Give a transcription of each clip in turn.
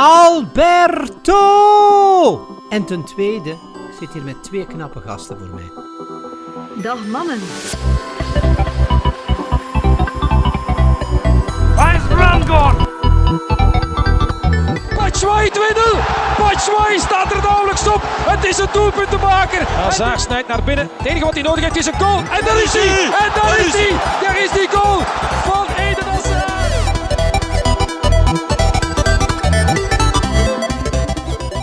Alberto! En ten tweede, ik zit hier met twee knappe gasten voor mij. Dag mannen. Waar is Rangor? Batshuayi 2-0. Batshuayi staat er nauwelijks op. Het is een doelpunt te maken. Hazard snijdt naar binnen. Het enige wat hij nodig heeft is een goal. En daar is hij. En daar is hij. Daar is die goal van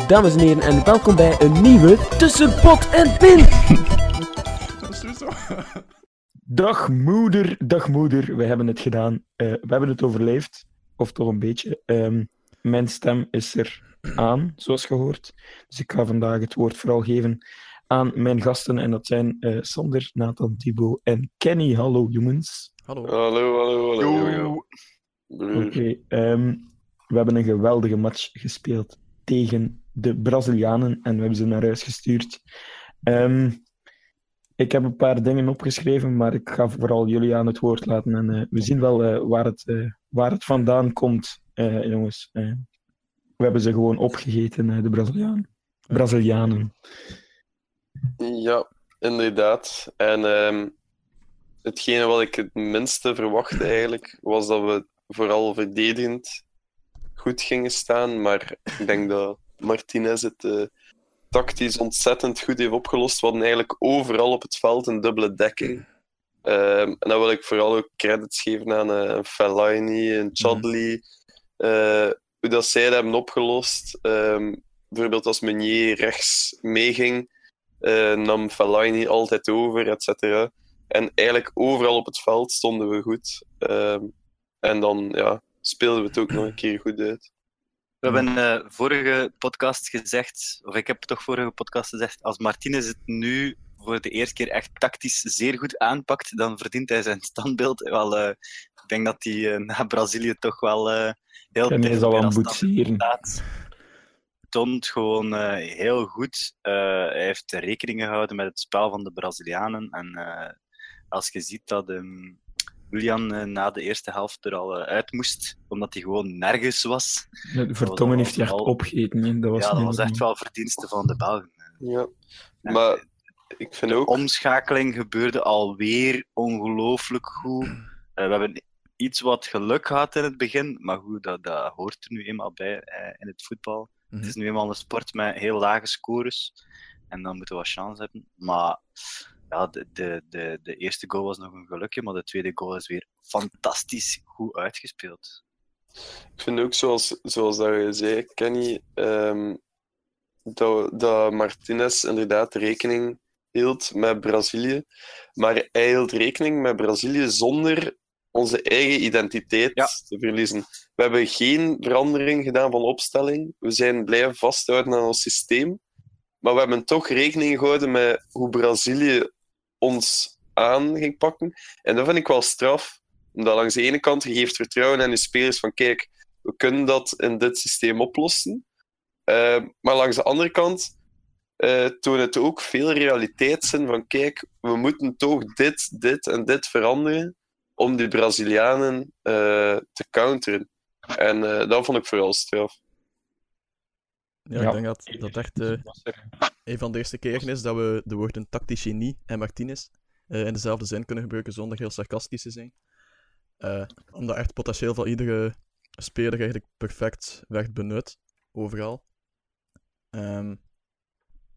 Dames en heren, en welkom bij een nieuwe Tussen Pot en Pin. Sowieso. Dag moeder, dag moeder, we hebben het gedaan. Eh, we hebben het overleefd, of toch een beetje. Ehm, mijn stem is er aan, zoals gehoord. Dus ik ga vandaag het woord vooral geven aan mijn gasten. En dat zijn eh, Sander, Nathan, Thibaut en Kenny. Hallo jongens. Hallo. Hallo, hallo, hallo. Oké, ehm, we hebben een geweldige match gespeeld tegen de Brazilianen en we hebben ze naar huis gestuurd. Ehm, ik heb een paar dingen opgeschreven, maar ik ga vooral jullie aan het woord laten. En eh, we zien wel eh, waar, het, eh, waar het vandaan komt, jongens. We hebben ze gewoon opgegeten, de Brazilianen. Brazilianen. Ja, inderdaad. En ehm, hetgene wat ik het minste verwachtte eigenlijk, was dat we vooral verdedigend goed gingen staan. Maar ik denk dat Martinez het eh, tactisch ontzettend goed heeft opgelost. We hadden eigenlijk overal op het veld een dubbele dekking. Ehm, en dan wil ik vooral ook credits geven aan eh, Fellaini en Chadli. eh, hoe dat zij dat hebben opgelost. Ehm, bijvoorbeeld als Meunier rechts meeging, nam Fellaini altijd over, et cetera. En eigenlijk overal op het veld stonden we goed. Ehm, en dan ja, speelden we het ook nog een keer goed uit. We hebben eh, vorige podcast gezegd, of ik heb toch vorige podcast gezegd, als Martinez het nu voor de eerste keer echt tactisch zeer goed aanpakt, dan verdient hij zijn standbeeld. Wel, eh, ik denk dat hij eh, na Brazilië toch wel heel En hij zal aan boetseren. Toont gewoon heel goed. Hij heeft rekening gehouden met het spel van de Brazilianen. En als je ziet dat ehm, Julian eh, na de eerste helft er al eh, uit moest, omdat hij gewoon nergens was. De Vertongen heeft hij echt opgegeten. Dat was ja, dat was echt wel verdienste van de Belgen. Ja. Ja, Maar ik vind de ook... omschakeling gebeurde alweer ongelooflijk goed. Eh, we hebben iets wat geluk gehad in het begin, maar goed, dat, dat hoort er nu eenmaal bij eh, in het voetbal. Mhm. Het is nu eenmaal een sport met heel lage scores. En dan moeten we wat chance hebben. Maar ja, de, de, de, de eerste goal was nog een gelukje, maar de tweede goal is weer fantastisch goed uitgespeeld. Ik vind ook, zoals, zoals dat je zei, Kenny, ehm, dat, dat Martinez inderdaad rekening hield met Brazilië. Maar hij hield rekening met Brazilië zonder onze eigen identiteit Ja. te verliezen. We hebben geen verandering gedaan van opstelling. We zijn blijven vasthouden aan ons systeem. Maar we hebben toch rekening gehouden met hoe Brazilië ons aan ging pakken. En dat vind ik wel straf. Omdat langs de ene kant, je geeft vertrouwen aan je spelers van kijk, we kunnen dat in dit systeem oplossen. Eh, maar langs de andere kant eh toont het ook veel realiteitszin van kijk, we moeten toch dit, dit en dit veranderen om die Brazilianen eh, te counteren. En eh, dat vond ik vooral straf. Ja, Ja. ik denk dat dat echt eh, een van de eerste keren is dat we de woorden tactisch genie en Martinez eh, in dezelfde zin kunnen gebruiken zonder heel sarcastisch te zijn. Eh, omdat echt potentieel van iedere speler eigenlijk perfect werd benut, overal. Ehm,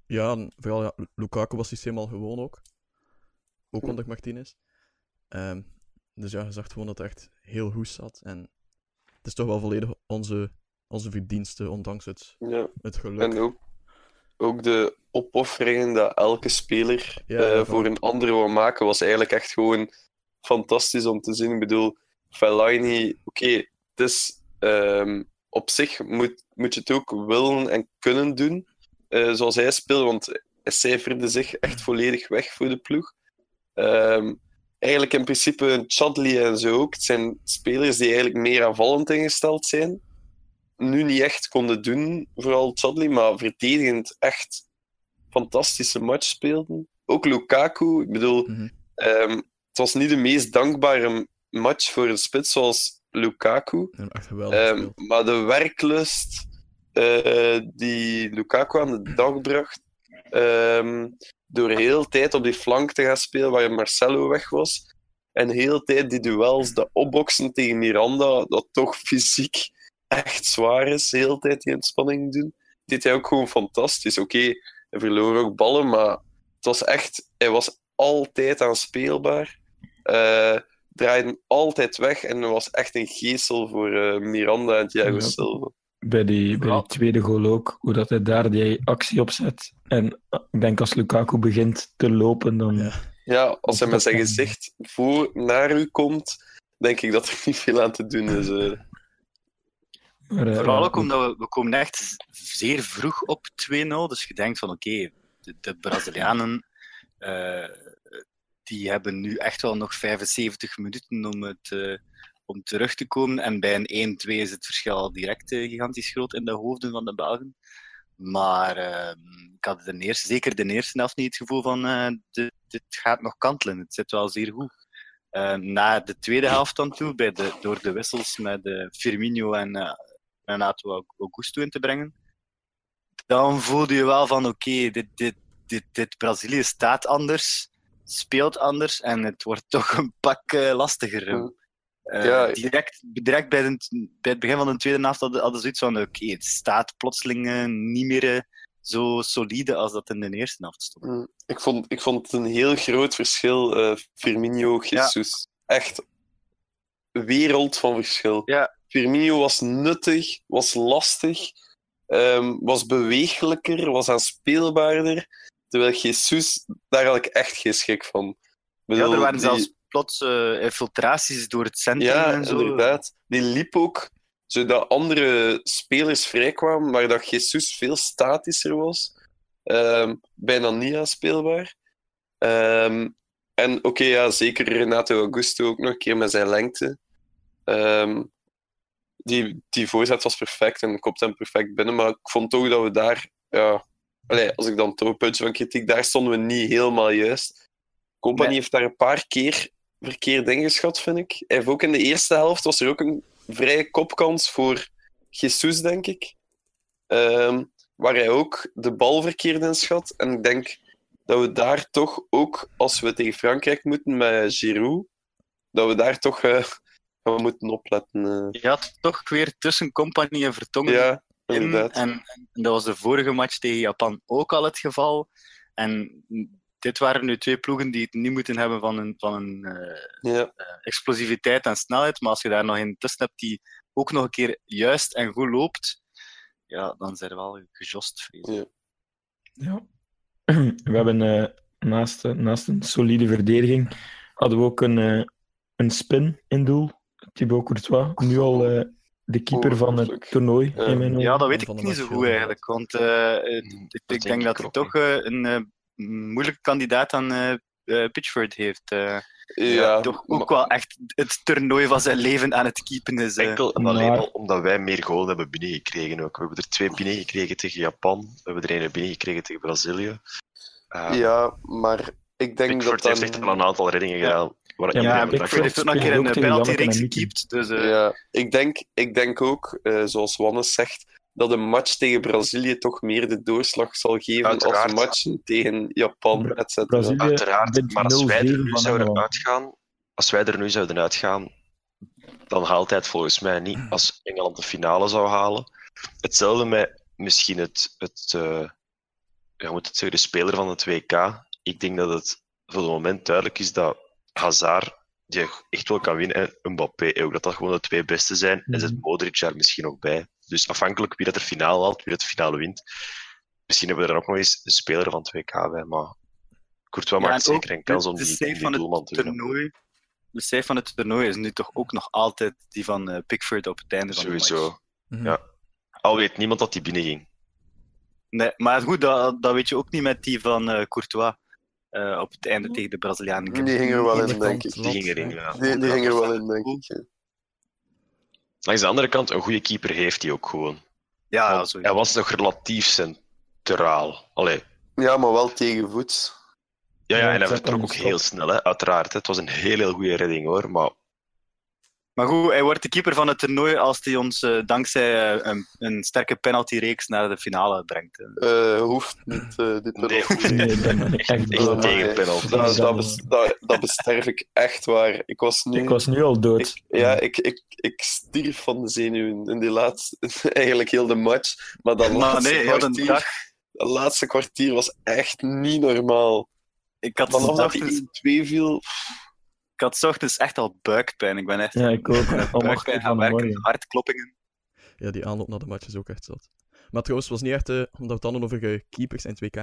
ja, en vooral ja, Lukaku was systeem al gewoon ook. Ook onder Martinez. Ehm, dus ja, je zag gewoon dat het echt heel goed zat. En het is toch wel volledig onze, onze verdienste, ondanks het, Ja. het geluk. En ook, ook de opofferingen dat elke speler Ja, eh, voor een andere wil maken, was eigenlijk echt gewoon fantastisch om te zien. Ik bedoel, Fellaini, oké, het is ehm, op zich moet, moet je het ook willen en kunnen doen, eh, zoals hij speelde, want hij cijferde zich echt volledig weg voor de ploeg. Ehm, eigenlijk in principe Chadli en zo ook. Het zijn spelers die eigenlijk meer aanvallend ingesteld zijn. Nu niet echt konden doen, vooral Chadli, maar verdedigend echt fantastische match speelden. Ook Lukaku, ik bedoel, Mhm. ehm, het was niet de meest dankbare match voor een spits zoals Lukaku. Ehm, maar de werklust, eh, die Lukaku aan de dag bracht. ehm, door heel tijd op die flank te gaan spelen waar Marcelo weg was. En heel tijd die duels, de opboksen tegen Miranda, dat toch fysiek echt zwaar is, de hele tijd die inspanning doen. Dit hij ook gewoon fantastisch. Oké, hij verloor ook ballen, maar het was echt, hij was altijd aanspeelbaar. Eh draaide altijd weg en was echt een geestel voor eh, Miranda en Thiago Ja. Silva. Bij die, bij die tweede goal ook, hoe dat hij daar die actie op zet. En eh, ik denk als Lukaku begint te lopen, dan... Ja. Ja, als hij met zijn gezicht voor naar u komt, denk ik dat er niet veel aan te doen is. Eh, Vooral ook omdat we, we komen echt zeer vroeg op 2-0. Dus je denkt van oké, de, de Brazilianen eh, die hebben nu echt wel nog 75 minuten om, het, eh, om terug te komen. En bij een 1-2 is het verschil al direct gigantisch groot in de hoofden van de Belgen. Maar eh, ik had de eerste, zeker de eerste helft niet het gevoel van dit, dit gaat nog kantelen. Het zit wel zeer goed. Na de tweede helft dan toe, bij de, door de wissels met Firmino en Renato Augusto in te brengen, dan voelde je wel van oké, dit, dit, dit, dit Brazilië staat anders, speelt anders en het wordt toch een pak eh, lastiger. Mm. Eh, Ja. direct direct bij, de, bij het begin van de tweede helft hadden, hadden ze zoiets van oké, het staat plotseling eh, niet meer zo solide als dat in de eerste helft stond. Mm, Ik vond, ik vond het een heel groot verschil, Firmino, Jesus. Echt wereld van verschil. Ja. Firmino was nuttig, was lastig, ehm, was beweeglijker, was aanspeelbaarder. Terwijl Jesus, daar had ik echt geen schik van. Ik Ja, bedoel, er waren die- zelfs plots eh, infiltraties door het centrum Ja, en zo. inderdaad. Die liep ook zodat andere spelers vrijkwamen, maar dat Jesus veel statischer was. Ehm, bijna niet aanspeelbaar. Ehm, en oké, ja, zeker Renato Augusto ook nog een keer met zijn lengte. Ehm, die, die voorzet was perfect en kopte hem perfect binnen, maar ik vond toch dat we daar, ja, allee, als ik dan toch een puntje van kritiek, daar stonden we niet helemaal juist. Company Nee. heeft daar een paar keer verkeerd ingeschat, vind ik. Hij heeft ook in de eerste helft was er ook een vrije kopkans voor Jesus, denk ik. Ehm, waar hij ook de bal verkeerd inschat. En ik denk dat we daar toch ook, als we tegen Frankrijk moeten met Giroud, dat we daar toch eh, gaan moeten opletten. eh. Je had toch weer tussen Company en Vertongen Ja, in. inderdaad. En, en dat was de vorige match tegen Japan ook al het geval. En dit waren nu twee ploegen die het niet moeten hebben van een, van een eh, Ja. explosiviteit en snelheid. Maar als je daar nog een tussen hebt die ook nog een keer juist en goed loopt, ja, dan zijn er wel gejost, vrees ik. Ja. Ja. We hebben eh, naast, eh, naast een solide verdediging hadden we ook een, eh, een spin in doel. Thibaut Courtois, nu al eh, de keeper van het toernooi. Ja. in mijn ogen. Ja, dat weet ik niet zo goed eigenlijk. Want eh, eh, ik, denk dat hij ook toch eh, een eh, moeilijke kandidaat aan Pitchford heeft. eh, Ja, toch ook maar- wel echt het toernooi van zijn leven aan het keepen is. eh. Enkel en alleen maar- al omdat wij meer goals hebben binnengekregen ook. We hebben er twee binnengekregen tegen Japan. We hebben er een binnengekregen tegen Brazilië. Uh, ja, maar ik denk Pickford dat heeft dan... echt al een aantal reddingen Ja. gedaan. Waar Ja, Pickford heeft ook nog een keer een penalty reeks gekiept. Dus eh, Ja, ik denk, ik denk ook, eh, zoals Wannes zegt, dat een match tegen Brazilië toch meer de doorslag zal geven Uiteraard. als matchen tegen Japan, Bra- et cetera. Brazilië Uiteraard, maar als wij er 0-7 nu zouden uitgaan, als wij er nu zouden uitgaan, dan haalt hij het volgens mij niet als Engeland de finale zou halen. Hetzelfde met misschien het, het eh, ja, moet het zeggen, de speler van het WK. Ik denk dat het voor het moment duidelijk is dat Hazard die echt wel kan winnen en Mbappé ook, dat dat gewoon de twee beste zijn. En zit Mhm. Modric daar misschien nog bij. Dus afhankelijk wie dat er finale haalt, wie dat de finale wint. Misschien hebben we er ook nog eens een speler van het WK bij, maar Courtois Ja, maakt zeker een kans om de die, die het doelman te winnen. toernooi. De cijfer van het toernooi is nu toch ook nog altijd die van eh, Pickford op het einde van de match. Sowieso. Mhm. Ja. Al weet niemand dat die binnenging. Nee, maar goed, dat, dat weet je ook niet met die van eh, Courtois eh, op het einde tegen de Brazilianen. Die ging er wel in, denk ik. Die ging ja. Die, die ging er wel in, denk ik. Langs de andere kant, een goede keeper heeft hij ook gewoon. Ja, Want hij was nog relatief centraal. Allee. Ja, maar wel tegenvoets. Ja, ja, en hij vertrok ook heel snel, hè, uiteraard. hè. Het was een heel, heel goede redding hoor, maar Maar goed, hij wordt de keeper van het toernooi als hij ons eh, dankzij eh, een, een sterke penaltyreeks naar de finale brengt. Eh, hoeft niet, eh, dit Nee, penalty. Nee, echt tegen penalty. Dat, dat, bes- dat, dat besterf ik echt waar. Ik was nu... Ik was nu al dood. Ik, ja, ik, ik, ik stierf van de zenuwen in die laatste... Eigenlijk heel de match. Maar dat Maar laatste, nee, kwartier, dag. dat laatste kwartier was echt niet normaal. Ik had, Vanaf dat die 1-2 viel... ik had ochtends echt al buikpijn. Ik ben echt Ja, ik ook. Buikpijn gaan de werken, hartkloppingen. Ja, die aanloop naar de match is ook echt zat. Maar trouwens, het was niet echt, eh, omdat we het dan over eh, keepers en 2K.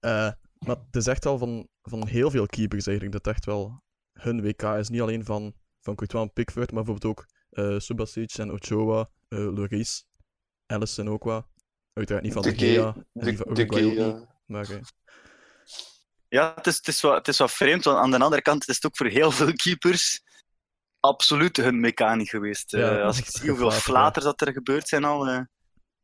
Eh, maar het is echt al van, van heel veel keepers eigenlijk, dat echt wel hun WK is. Niet alleen van, van Courtois en Pickford, maar bijvoorbeeld ook eh Subasic en Ochoa, eh Lloris, Allison ook wel. Uiteraard niet van de De Gea- De, de Uruguay ook Gea. maar Ja, het is, het, is wat, het is wat vreemd, want aan de andere kant is het ook voor heel veel keepers absoluut hun mechaniek geweest. Ja, Eh, als ik zie hoeveel flaters dat er gebeurd zijn al. eh,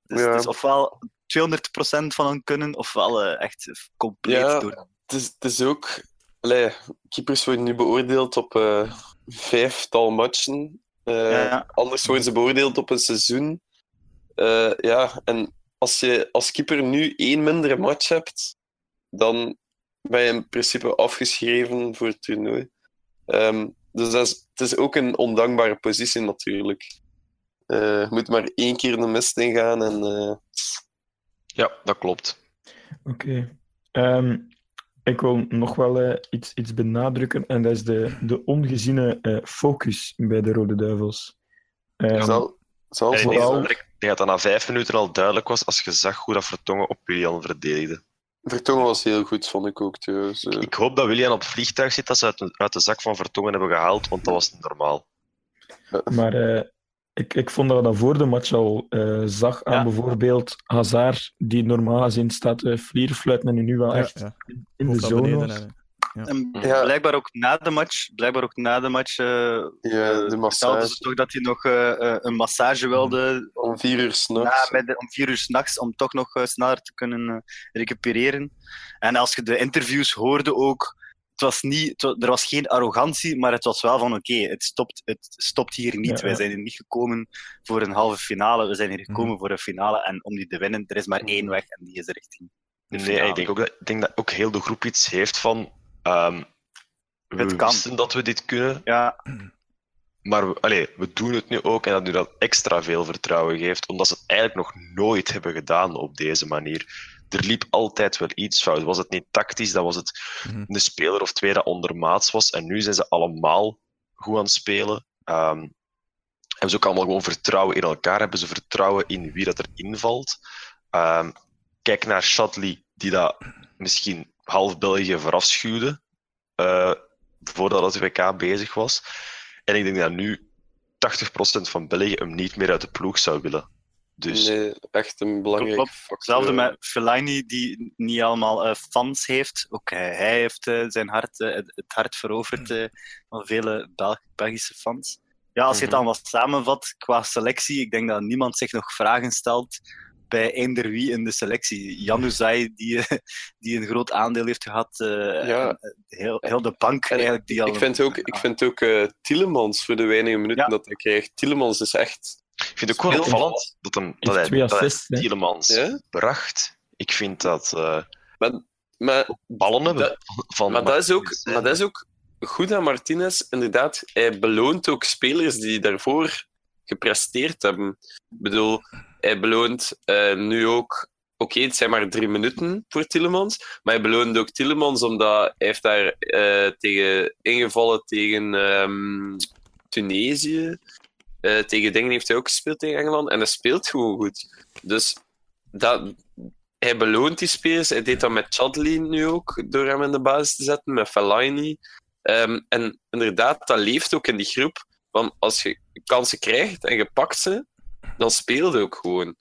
dus Ja. Het is ofwel 200% van hun kunnen, ofwel eh, echt compleet Ja. door. Het is, het is ook... Allee, keepers worden nu beoordeeld op eh vijftal matchen. Eh, Ja. Anders worden ze beoordeeld op een seizoen. Eh, ja, en als je als keeper nu één mindere match hebt, dan ben je in principe afgeschreven voor het toernooi. Ehm, dus dat is, het is ook een ondankbare positie natuurlijk. Eh, je moet maar één keer de mist ingaan en... eh, Ja, dat klopt. Oké. Ehm, ik wil nog wel eh, iets, iets benadrukken, en dat is de, de ongeziene eh, focus bij de Rode Duivels. Ehm, zal, zal En ik denk vooral- dat- ik denk dat dat na vijf minuten al duidelijk was als je zag hoe dat Vertongen op Willian verdedigde. Vertongen was heel goed, vond ik ook. Eh, Ik hoop dat Willian op het vliegtuig zit dat ze uit, de- uit de zak van Vertongen hebben gehaald, want dat was niet normaal. Maar eh, ik, ik vond dat we dat voor de match al eh, zag aan Ja. bijvoorbeeld Hazard, die normaal gezien staat uh, vlierfluiten en nu wel ja, echt ja, in de zone beneden. En, Ja. blijkbaar ook na de match, blijkbaar ook na de match eh, ja, de vertelden massage. ze toch dat hij nog eh, eh, een massage wilde Om vier uur na, s'nachts. om vier uur s'nachts, om toch nog eh, sneller te kunnen eh, recupereren. En als je de interviews hoorde ook, het was niet, het er was geen arrogantie, maar het was wel van oké, het, stopt, het stopt hier niet. Ja, Wij zijn hier niet gekomen voor een halve finale, we zijn hier gekomen Mhm. voor een finale en om die te winnen, er is maar één weg en die is richting de Nee, ik denk, ook dat, ik denk dat ook heel de groep iets heeft van. Ehm, we Het kan. wisten dat we dit kunnen, Ja, maar we, allee, we doen het nu ook en dat nu dat extra veel vertrouwen geeft, omdat ze het eigenlijk nog nooit hebben gedaan op deze manier. Er liep altijd wel iets fout. Was het niet tactisch, dan was het Mhm. een speler of twee dat ondermaats was. En nu zijn ze allemaal goed aan het spelen. Ehm, hebben ze ook allemaal gewoon vertrouwen in elkaar. Hebben ze vertrouwen in wie dat er invalt. Ehm, kijk naar Shatley, die dat misschien half België verafschuwde. eh, voordat het WK bezig was. En ik denk dat nu 80% van België hem niet meer uit de ploeg zou willen. Dus Nee, echt een belangrijk Klopt. factor. Hetzelfde met Fellaini, die niet allemaal eh, fans heeft. Ook hij, hij heeft eh, zijn hart, het hart veroverd van vele Bel- Belgische fans. Ja, als je het Mhm. allemaal samenvat qua selectie, ik denk dat niemand zich nog vragen stelt bij eender wie in de selectie. Januzaj, die, die een groot aandeel heeft gehad. eh, Ja. eh, heel, heel de bank En eigenlijk. Die al Ik vind ook, ik vind ook eh, Tielemans voor de weinige minuten Ja. dat hij krijgt. Tielemans is echt. ik vind het ook wel Heel opvallend dat, hem, dat hij, twee dat hij. Tielemans Ja? bracht. Ik vind dat eh, Maar, ballen hebben. Dat- van maar, dat is ook, maar dat is ook goed aan Martinez. Inderdaad, hij beloont ook spelers die daarvoor gepresteerd hebben. Ik bedoel, hij beloont eh, nu ook. Oké, het zijn maar drie minuten voor Tielemans. Maar hij beloont ook Tielemans omdat hij heeft daar eh, tegen ingevallen tegen ehm, Tunesië. Eh, tegen dingen heeft hij ook gespeeld tegen Engeland. En hij speelt gewoon goed. Dus dat, hij beloont die spelers. Hij deed dat met Chadli nu ook, door hem in de basis te zetten, met Fellaini. Ehm, en inderdaad, dat leeft ook in die groep. Want als je kansen krijgt en je pakt ze, dan speel je ook gewoon.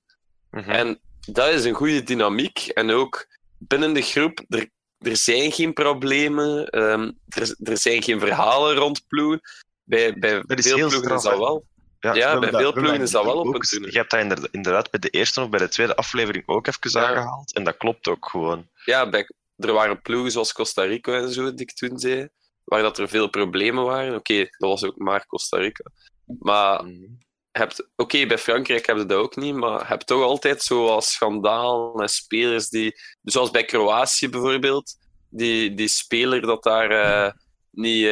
Mhm. En dat is een goede dynamiek. En ook binnen de groep, er, er zijn geen problemen, ehm, er, er zijn geen verhalen rond ploegen. Bij, bij Dat is veel ploegen is dat wel. Ja, bij veel ploegen is dat wel op het Je hebt dat inderdaad, bij de eerste of bij de tweede aflevering ook even Ja. aangehaald. En dat klopt ook gewoon. ja, bij, er waren ploegen zoals Costa Rica en zo, die ik toen zei, waar dat er veel problemen waren. Oké, dat was ook maar Costa Rica. Maar je hebt, oké, bij Frankrijk heb je dat ook niet, maar je hebt toch altijd zo schandaal en spelers die, zoals bij Kroatië bijvoorbeeld, die, die speler dat daar eh, niet,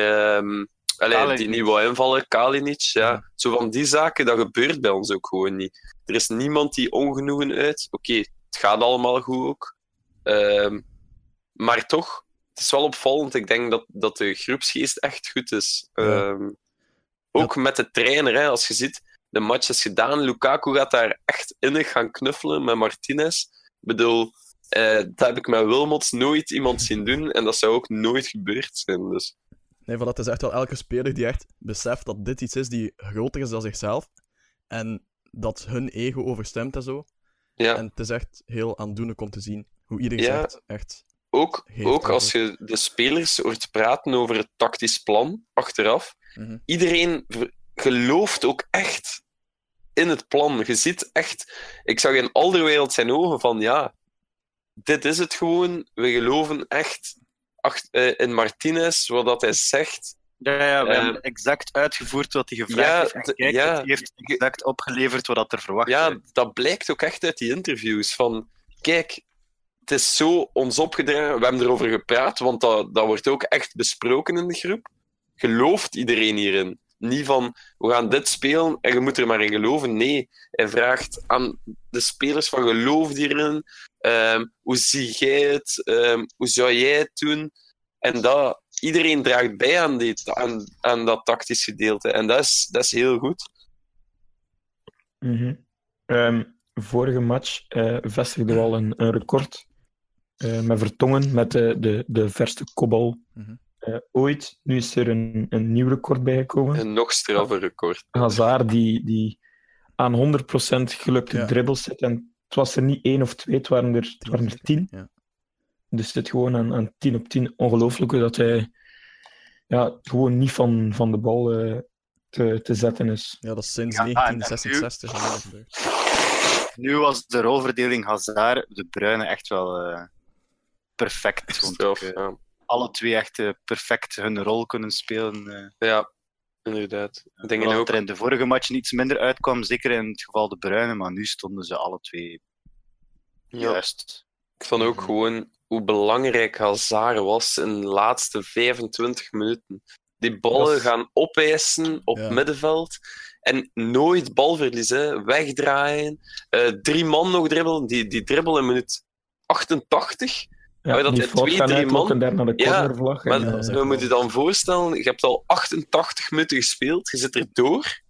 allee, die niet wou invallen, Kalinic, ja. Zo van die zaken, dat gebeurt bij ons ook gewoon niet. Er is niemand die ongenoegen uit. Oké, het gaat allemaal goed ook. Ehm, maar toch, het is wel opvallend. Ik denk dat, dat de groepsgeest echt goed is. Ehm, ook met de trainer, hè, als je ziet, de match is gedaan. Lukaku gaat daar echt innig gaan knuffelen met Martinez. Ik bedoel, eh, dat heb ik met Wilmots nooit iemand zien doen. En dat zou ook nooit gebeurd zijn. Dus. Nee, van dat is echt wel elke speler die echt beseft dat dit iets is die groter is dan zichzelf. En dat hun ego overstemt en zo. Ja. En het is echt heel aandoenlijk om te zien hoe iedereen Ja. zegt echt. Ook, ook als je de spelers hoort praten over het tactisch plan achteraf, Mhm. iedereen gelooft ook echt in het plan. Je ziet echt, ik zag in Alderwereld zijn ogen van ja, dit is het gewoon. We geloven echt eh, in Martinez, wat dat hij zegt. Ja, ja, we Eh, hebben exact uitgevoerd wat hij gevraagd ja, heeft. En kijk, ja. het heeft exact opgeleverd wat er verwacht Ja, werd. dat blijkt ook echt uit die interviews. Van, kijk, het is zo ons opgedragen. We hebben erover gepraat, want dat, dat wordt ook echt besproken in de groep. Gelooft iedereen hierin? Niet van, we gaan dit spelen en je moet er maar in geloven. Nee, hij vraagt aan de spelers van, geloof hierin? Ehm, hoe zie jij het? Ehm, hoe zou jij het doen? En dat, iedereen draagt bij aan, die, aan, aan dat tactisch gedeelte. En dat is, dat is heel goed. Mhm. Ehm, vorige match eh vestigden we al een, een record eh, met Vertongen, met de, de, de verste kopbal Mhm. Eh, ooit. Nu is er een, een nieuw record bijgekomen. Een nog straffer record. Hazard die, die aan 100% gelukte Ja. dribbles zit. En het was er niet één of twee, het waren er, het waren er tien. Ja. Dus het gewoon aan, aan 10 op 10. Ongelooflijk hoe dat hij ja, gewoon niet van, van de bal eh, te, te zetten is. Ja, dat is sinds Ja, en- en 1966 al niet gebeurd. Nu was de rolverdeling Hazard, de Bruine, echt wel eh, perfect. vond ik, ja. Alle twee echt eh, perfect hun rol kunnen spelen. eh. Ja, inderdaad. Ik denk ook. er in de vorige match iets minder uitkwam, zeker in het geval de Bruine, maar nu stonden ze alle twee Ja, juist. ik vond ook gewoon hoe belangrijk Hazard was in de laatste 25 minuten. Die ballen Dat gaan opeisen op Ja. middenveld en nooit balverlies, hè. wegdraaien. Eh, drie man nog dribbelen, die, die dribbel in minuut 88. Ja, dat die twee, drie man- daar naar de Ja, cornervlag. Maar en, eh, we moeten je dan voorstellen, je hebt al 88 minuten gespeeld, je zit er door,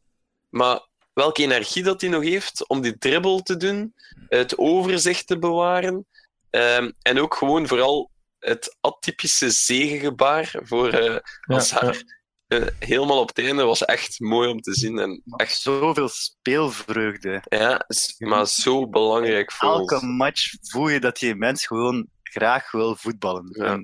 maar welke energie dat hij nog heeft om die dribbel te doen, het overzicht te bewaren, ehm, en ook gewoon vooral het atypische zegengebaar voor eh ja, Hazard. Eh, helemaal op het einde was echt mooi om te zien. En echt, Zoveel speelvreugde. ja, maar zo belangrijk voor Elke ons. match voel je dat die mens gewoon graag wil voetballen. Ja.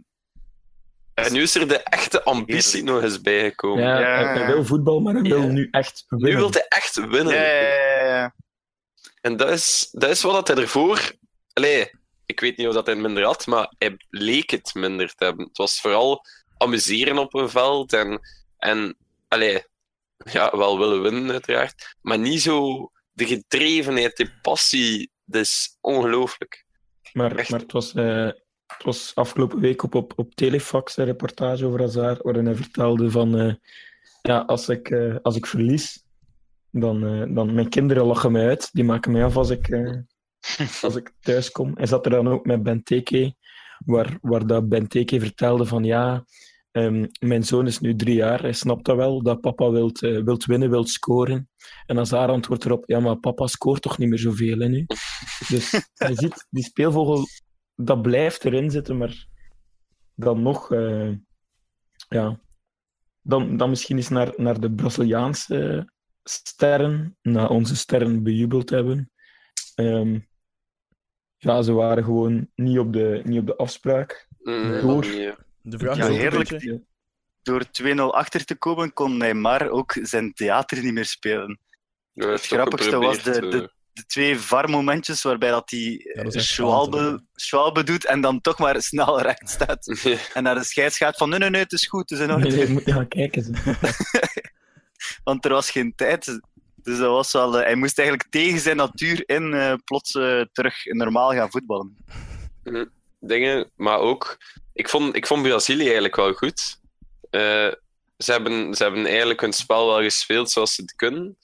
En nu is er de echte ambitie nog eens bijgekomen. ja, Ja, hij, wil voetbal, maar hij wil Ja. nu echt Nu winnen. wil hij echt winnen. Ja, ja, ja, ja. En dat is, dat is wat dat hij ervoor... Allee, ik weet niet of dat hij minder had, maar hij leek het minder te hebben. Het was vooral amuseren op een veld en, en allee, ja, wel willen winnen uiteraard, maar niet zo de gedrevenheid, de passie. Dat is ongelooflijk. Maar, Echt. maar het, was, eh, het was afgelopen week op, op, op Telefax een reportage over Hazard, waarin hij vertelde van eh, ja, als ik, eh, als ik verlies, dan, dan mijn kinderen lachen mij uit. Die maken mij af als ik, als ik thuis kom. Hij zat er dan ook met Benteke, waar, waar dat Benteke vertelde van ja, ehm, mijn zoon is nu drie jaar, hij snapt dat wel, dat papa wilt, eh, wilt winnen, wilt scoren. En Hazard antwoordt erop, ja, maar papa scoort toch niet meer zoveel hè, nu? Dus je ziet, die speelvogel, dat blijft erin zitten, maar dan nog, eh, ja, dan, dan misschien eens naar, naar de Braziliaanse sterren, na onze sterren bejubeld hebben. Ehm, ja, ze waren gewoon niet op de, niet op de afspraak. Mm, Door. nee. De vraag Ja, is heerlijk. beetje... Door 2-0 achter te komen, kon Neymar ook zijn theater niet meer spelen. Ja, Het grappigste was de, de, de twee VAR-momentjes waarbij dat hij Ja, eh, Schwalbe, doet en dan toch maar snel recht staat. eh, En naar de scheids gaat van nee, nee, nee, het is goed, het is in orde. nee, je moet gaan kijken. Want er was geen tijd. Dus dat was wel, eh, hij moest eigenlijk tegen zijn natuur in eh, plots eh, terug normaal gaan voetballen. dingen, maar ook... Ik vond, ik vond Brazilië eigenlijk wel goed. Eh, ze, hebben, ze hebben eigenlijk hun spel wel gespeeld zoals ze het kunnen.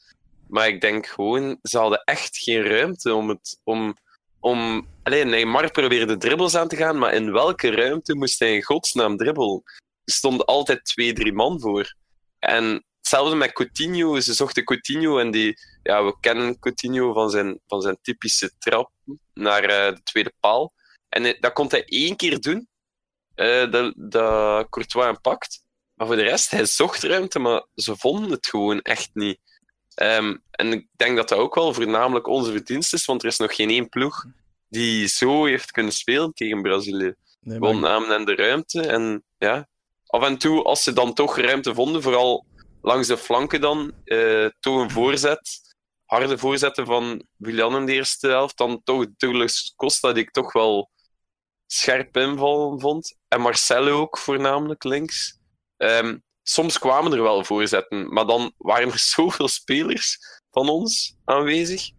Maar ik denk gewoon, ze hadden echt geen ruimte om het... Om, om... Alleen Neymar probeerde dribbles aan te gaan, maar in welke ruimte moest hij in godsnaam dribbel? Er stonden altijd twee, drie man voor. En hetzelfde met Coutinho. Ze zochten Coutinho en die... Ja, we kennen Coutinho van zijn, van zijn typische trap naar eh, de tweede paal. En hij- dat kon hij één keer doen. Eh, dat, dat Courtois hem pakt. Maar voor de rest, hij zocht ruimte, maar ze vonden het gewoon echt niet. Ehm, en ik denk dat dat ook wel voornamelijk onze verdienst is, want er is nog geen één ploeg die zo heeft kunnen spelen tegen Brazilië. Nee, maar Gewoon namen en de ruimte. En ja, af en toe, als ze dan toch ruimte vonden, vooral langs de flanken dan, eh, toch een voorzet, harde voorzetten van Willian in de eerste helft, dan toch Douglas Costa, die ik toch wel scherp inval vond. En Marcelo ook voornamelijk links. Ehm, soms kwamen er wel voorzetten, maar dan waren er zoveel spelers van ons aanwezig,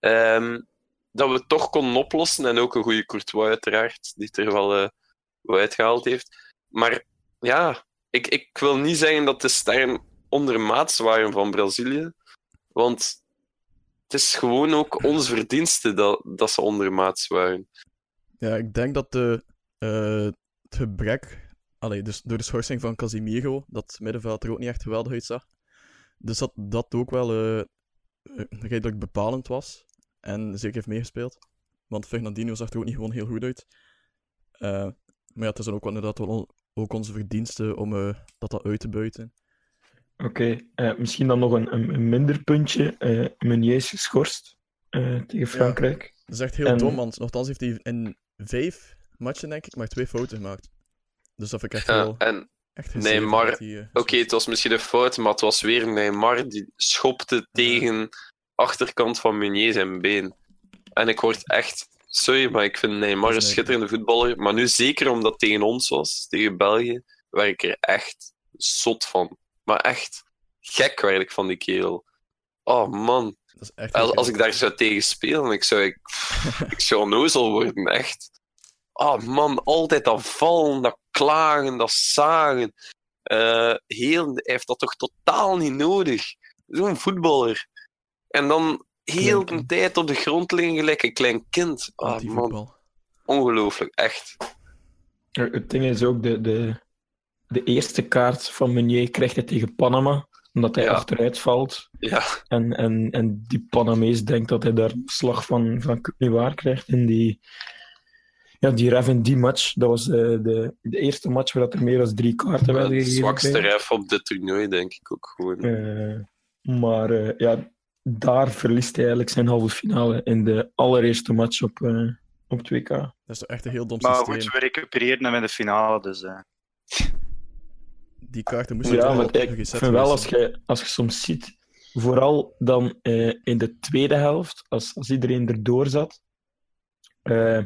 ehm, dat we het toch konden oplossen. En ook een goede Courtois uiteraard, die het er wel, eh, uitgehaald heeft. Maar ja, ik, ik wil niet zeggen dat de sterren ondermaats waren van Brazilië, want het is gewoon ook onze verdienste dat, dat ze ondermaats waren. Ja, ik denk dat de, eh, het gebrek, allee, dus door de schorsing van Casimiro, dat middenveld er ook niet echt geweldig uitzag. Dus dat dat ook wel eh, redelijk bepalend was. En zeker heeft meegespeeld. Want Fernandinho zag er ook niet gewoon heel goed uit. Maar ja, het is dan ook wel inderdaad wel ook onze verdienste om dat, dat uit te buiten. Oké, misschien dan nog een, een, minder puntje. eh Meunier is geschorst tegen Frankrijk. Dat is echt heel En- dom, want nogthans heeft hij in vijf matchen, denk ik, maar twee fouten gemaakt. Dus dat vind ik echt Ja, wel en echt hij, eh, Oké, het was misschien een fout, maar het was weer Neymar die schopte tegen achterkant van Meunier zijn been. En ik word echt... Sorry, maar ik vind Neymar een schitterende voetballer. Maar nu zeker omdat het tegen ons was, tegen België, werd ik er echt zot van. Maar echt gek werd ik van die kerel. Oh man, dat is echt als, als ik daar zou tegen spelen, ik zou, ik, ik zou worden, echt. Oh man, altijd dat vallen, dat klagen, dat zagen. Eh, heel, hij heeft dat toch totaal niet nodig. Zo'n voetballer. En dan heel de tijd op de grond liggen gelijk een klein kind. Ah man, ongelooflijk, echt. Het ding is ook, de, de, de eerste kaart van Meunier krijgt hij tegen Panama, omdat hij Ja. achteruit valt. Ja, En, en, en die Panamees denkt dat hij daar slag van, van waar krijgt in die... Ja, die ref in die match, dat was eh, de, de eerste match waar dat er meer dan drie kaarten werden de gegeven. zwakste bij. ref op dit toernooi, denk ik ook gewoon. Eh, maar eh, ja, daar verliest hij eigenlijk zijn halve finale in de allereerste match op, eh, op 2K. Dat is toch echt een heel dom Maar systeem. goed, we recupereren hem in de finale, dus... Die kaarten moesten Ja, wel maar ik gezet vind wel als je, als je soms ziet, vooral dan eh, in de tweede helft, als, als iedereen erdoor zat, eh,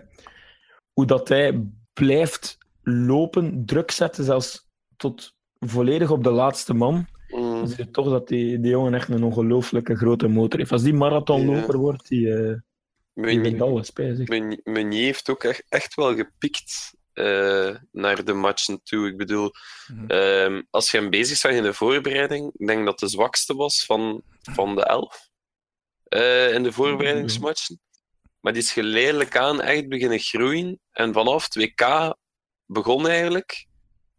hoe dat hij blijft lopen, druk zetten, zelfs tot volledig op de laatste man. Mm. Dan zie je toch dat die, die jongen echt een ongelooflijke grote motor heeft. Als die marathonloper wordt, die, eh die Meunier- Meunier heeft ook echt, echt wel gepikt eh, naar de matchen toe. Ik bedoel, Mhm. ehm, als je hem bezig zag in de voorbereiding, ik denk dat de zwakste was van, van de elf eh, in de voorbereidingsmatchen. Maar die is geleidelijk aan echt beginnen groeien. En vanaf 2K begon eigenlijk,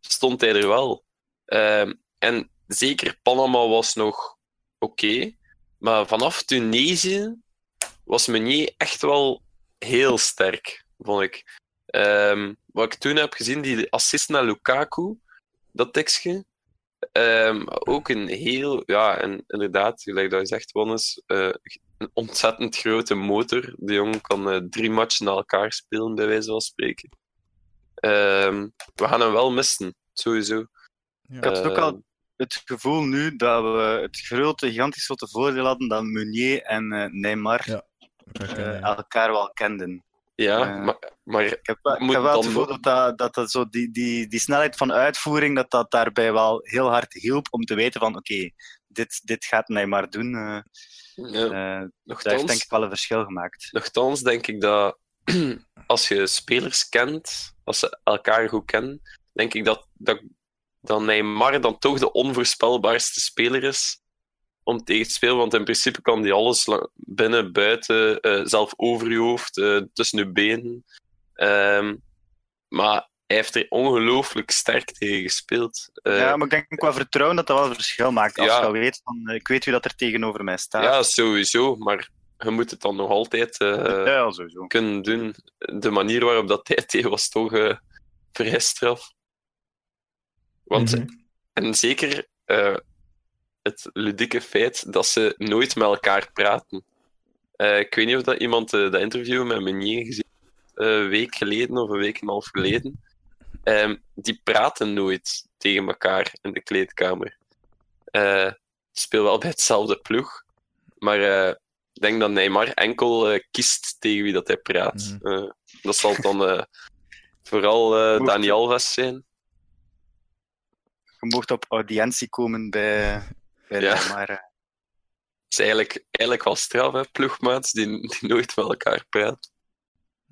stond hij er wel. Ehm, en zeker Panama was nog oké. maar vanaf Tunesië was Meunier echt wel heel sterk, vond ik. Ehm, wat ik toen heb gezien, die assist naar Lukaku, dat tekstje. Ehm, ook een heel, ja, en inderdaad, gelijk dat je zegt, Wannes, eh, een ontzettend grote motor. De jongen kan eh, drie matchen na elkaar spelen, bij wijze van spreken. Ehm, we gaan hem wel missen, sowieso. Ja. Ik had ook Ehm, al het gevoel nu dat we het grote, gigantisch grote voordeel hadden dat Meunier en eh, Neymar Ja, elkaar wel kenden. Ja, maar Maar Ik heb, wel- ik Moet heb wel het gevoel dat, dat, dat, dat zo die, die, die snelheid van uitvoering, dat dat daarbij wel heel hard hielp om te weten van oké, dit, dit gaat Neymar doen. eh ja, eh, dat heeft denk ik wel een verschil gemaakt. nochtans denk ik dat als je spelers kent, als ze elkaar goed kennen, denk ik dat, dat, dat Neymar dan toch de onvoorspelbaarste speler is om tegen te spelen. Want in principe kan hij alles binnen, buiten, eh, zelf over je hoofd, eh, tussen je benen. Ehm, maar hij heeft er ongelooflijk sterk tegen gespeeld. Eh, ja, maar ik denk qua vertrouwen dat dat wel een verschil maakt. Als Ja. je al weet van, eh, ik weet wie dat er tegenover mij staat. ja, sowieso. Maar je moet het dan nog altijd eh, ja sowieso. kunnen doen. De manier waarop dat hij deed was toch eh, vrij straf. Want, Mhm. en zeker eh, het ludieke feit dat ze nooit met elkaar praten. Eh, ik weet niet of dat iemand dat interview met Meunier gezien heeft, een week geleden of een week en een half geleden. Ehm, die praten nooit tegen elkaar in de kleedkamer. Eh die spelen wel bij hetzelfde ploeg, maar eh, ik denk dat Neymar enkel eh, kiest tegen wie dat hij praat. Eh, dat zal dan eh, vooral eh, Dani Alves zijn. Je mocht op audiëntie komen bij, bij Ja. Neymar. eh. is eigenlijk, eigenlijk wel straf, hè? ploegmaats die, die nooit met elkaar praten.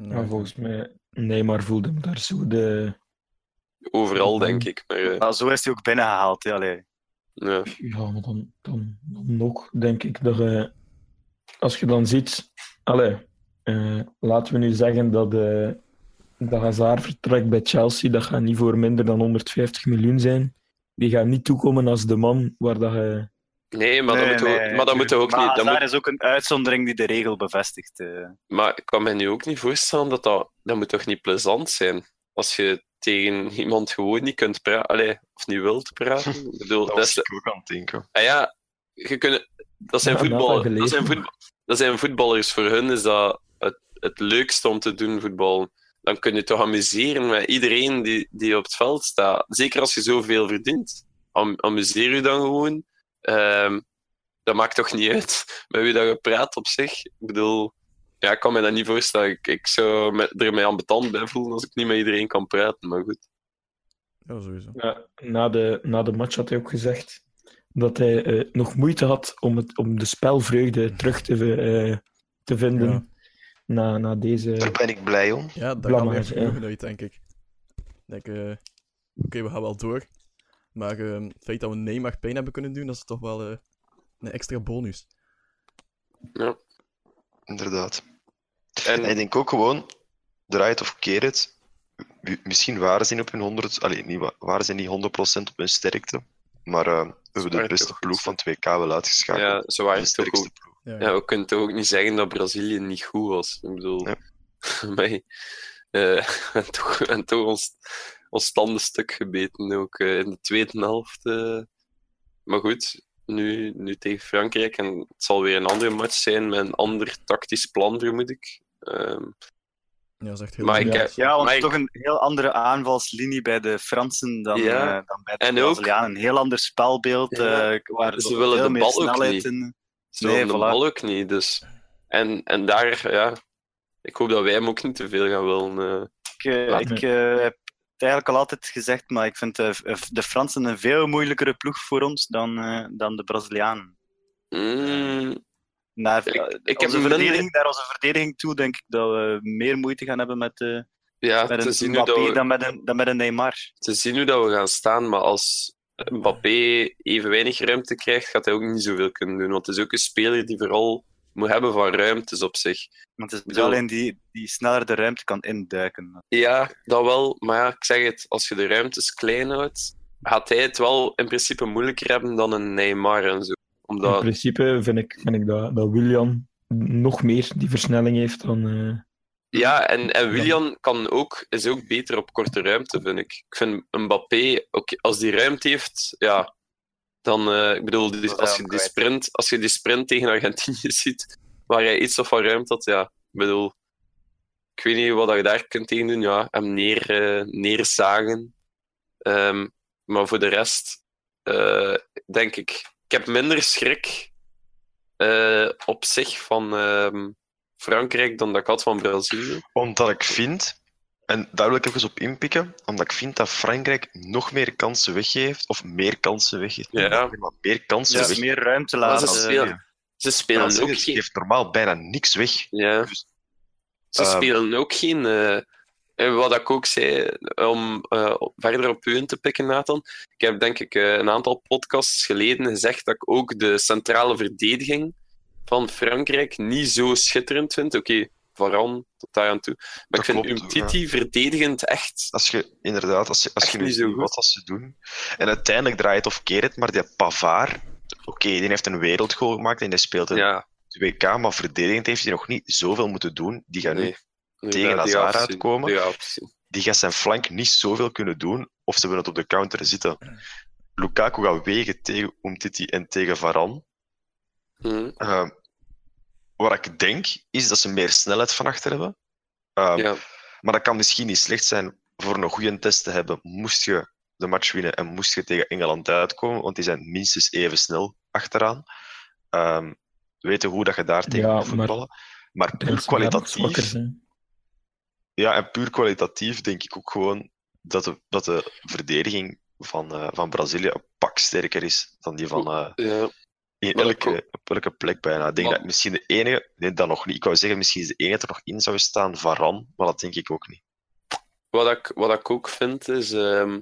Maar volgens mij, Neymar voelde hem daar zo de... Overal, denk ik. Maar, eh, Maar zo is hij ook binnengehaald. ja. Ja, maar dan, dan, dan nog denk ik dat je... Als je dan ziet... Allee, eh, laten we nu zeggen dat, eh dat Hazard vertrekt bij Chelsea. Dat gaat niet voor minder dan 150 miljoen zijn. Die gaat niet toekomen als de man waar dat je... Nee, maar dat Nee, moeten we, nee, maar ook maar niet. Dat Hazard moet, is ook een uitzondering die de regel bevestigt. eh. maar ik kan me nu ook niet voorstellen dat dat... Dat moet toch niet plezant zijn? Als je tegen iemand gewoon niet kunt praten, of niet wilt praten. Ik bedoel, Dat is, ik ook aan het denken. ah ja, je kunt, dat, zijn Ja, Nathan voetbal, dat, zijn voetbal, dat zijn voetballers. Voor hun is dat het, het leukste om te doen, voetbal. Dan kun je toch amuseren met iedereen die, die op het veld staat. Zeker als je zoveel verdient. Am, amuseer je dan gewoon. Ehm, dat maakt toch niet uit met wie dat je praat op zich. Ik bedoel, ja, ik kan me dat niet voorstellen. Ik, ik zou me, er mij ambetant bij voelen als ik niet met iedereen kan praten. Maar goed. Ja, sowieso. Ja, na, de, na de match had hij ook gezegd dat hij eh, nog moeite had om, het, om de spelvreugde terug te, eh, te vinden Ja. na, na deze... Daar ben ik blij om. Ja, dat Blamage, kan genoegen uit, denk ik. Ik denk, eh, oké, we gaan wel door. Maar eh, het feit dat we Neymar pijn hebben kunnen doen, dat is toch wel eh, een extra bonus. Inderdaad. En, En ik denk ook gewoon, draai het of keer het. Misschien waren ze niet op hun 100, allee, niet, wa- waren ze niet 100% op hun sterkte. Maar eh, we hebben de beste ploeg van 2K wel uitgeschakeld. ja, ze waren sterkste ook ploeg. Ja, Ja, we kunnen toch ook niet zeggen dat Brazilië niet goed was. Ik bedoel, Ja. mij, eh, en toch, en toch ons, ons tanden stuk gebeten ook eh, in de tweede helft. eh. Maar goed, nu, nu tegen Frankrijk. En het zal weer een andere match zijn met een ander tactisch plan, vermoed ik. Ehm, ja, dat is echt heel maar ik, Ja, want maar ik- toch een heel andere aanvalslinie bij de Fransen dan, Ja. eh, dan bij de En ook-. Een heel ander spelbeeld, Ja. eh, waar Ze willen veel de bal ook niet. in. Ze Nee, willen de bal ook niet. Dus. En, en daar, ja, ik hoop dat wij hem ook niet te veel gaan willen. eh. Ik, ik eh, heb eigenlijk al altijd gezegd, maar ik vind de, de Fransen een veel moeilijkere ploeg voor ons dan, eh, dan de Brazilianen. Mm, Naar, Ik- eh, ik heb verdediging, naar onze verdediging toe denk ik dat we meer moeite gaan hebben met, eh ja, met een Mbappé we, dan, met een, dan met een Neymar. te zien hoe dat we gaan staan. Maar als Mbappé even weinig ruimte krijgt, gaat hij ook niet zoveel kunnen doen. Want het is ook een speler die vooral moet hebben van ruimtes op zich. Want het is bedoel- alleen die, die sneller de ruimte kan induiken. Ja, dat wel. Maar ja, ik zeg het, als je de ruimtes klein houdt, gaat hij het wel in principe moeilijker hebben dan een Neymar en zo. In Omdat, principe vind ik, vind ik dat, dat William nog meer die versnelling heeft dan... eh, ja, en, en Willian kan ook, is ook beter op korte ruimte, vind ik. Ik vind Mbappé, oké, als die ruimte heeft, ja, dan, eh, ik bedoel, als, je die sprint, als je die sprint tegen Argentinië ziet, waar hij iets of van ruimte had, ja, ik bedoel, ik weet niet wat je daar kunt tegen doen, ja, hem neer, eh, neerzagen. Ehm, maar voor de rest, eh, denk ik, ik heb minder schrik eh, op zich van ehm, Frankrijk dan dat ik had van Brazilië. Omdat ik vind En daar wil ik even op inpikken, omdat ik vind dat Frankrijk nog meer kansen weggeeft, of meer kansen weggeeft. Ja. Maar meer kansen weg. meer ruimte laten. ze eh, spelen, ze Ja, spelen ze ook geeft geen... normaal bijna niks weg. Ja. Dus, Ze Ehm, spelen ook geen. eh, eh, wat ik ook zei, om eh, verder op u in te pikken, Nathan. Ik heb denk ik eh, een aantal podcasts geleden gezegd dat ik ook de centrale verdediging van Frankrijk niet zo schitterend vind. Oké, Varane tot daar aan toe. Maar Dat ik vind klopt, Umtiti verdedigend echt. Als je inderdaad, als je, als je nu niet zo wat als ze doen. En uiteindelijk draait het of keert het, maar die Pavard, oké, die heeft een wereldgoal gemaakt en die speelt een Ja, 2K, maar verdedigend heeft hij nog niet zoveel moeten doen. Die gaat nu nee. tegen zien. uitkomen. Die gaat zien. die gaat zijn flank niet zoveel kunnen doen, of ze hebben het op de counter zitten. Lukaku gaat wegen tegen Umtiti en tegen Varane. Hm. Uh, wat ik denk, is dat ze meer snelheid van achter hebben. Uh, Ja. Maar dat kan misschien niet slecht zijn voor een goede test te hebben. Moest je de match winnen en moest je tegen Engeland uitkomen, want die zijn minstens even snel achteraan. Um, weten hoe dat je daar tegen Ja, moet voetballen. Maar, puur kwalitatief. Ja, en puur kwalitatief denk ik ook gewoon dat de, dat de verdediging van, eh, van Brazilië een pak sterker is dan die van eh, Ja. In elke, op elke plek bijna. Ik denk dat misschien de enige, nee, dat nog niet. Ik wou zeggen, misschien is de enige er nog in zou staan, Varan, maar dat denk ik ook niet. Wat ik, wat ik ook vind is ehm,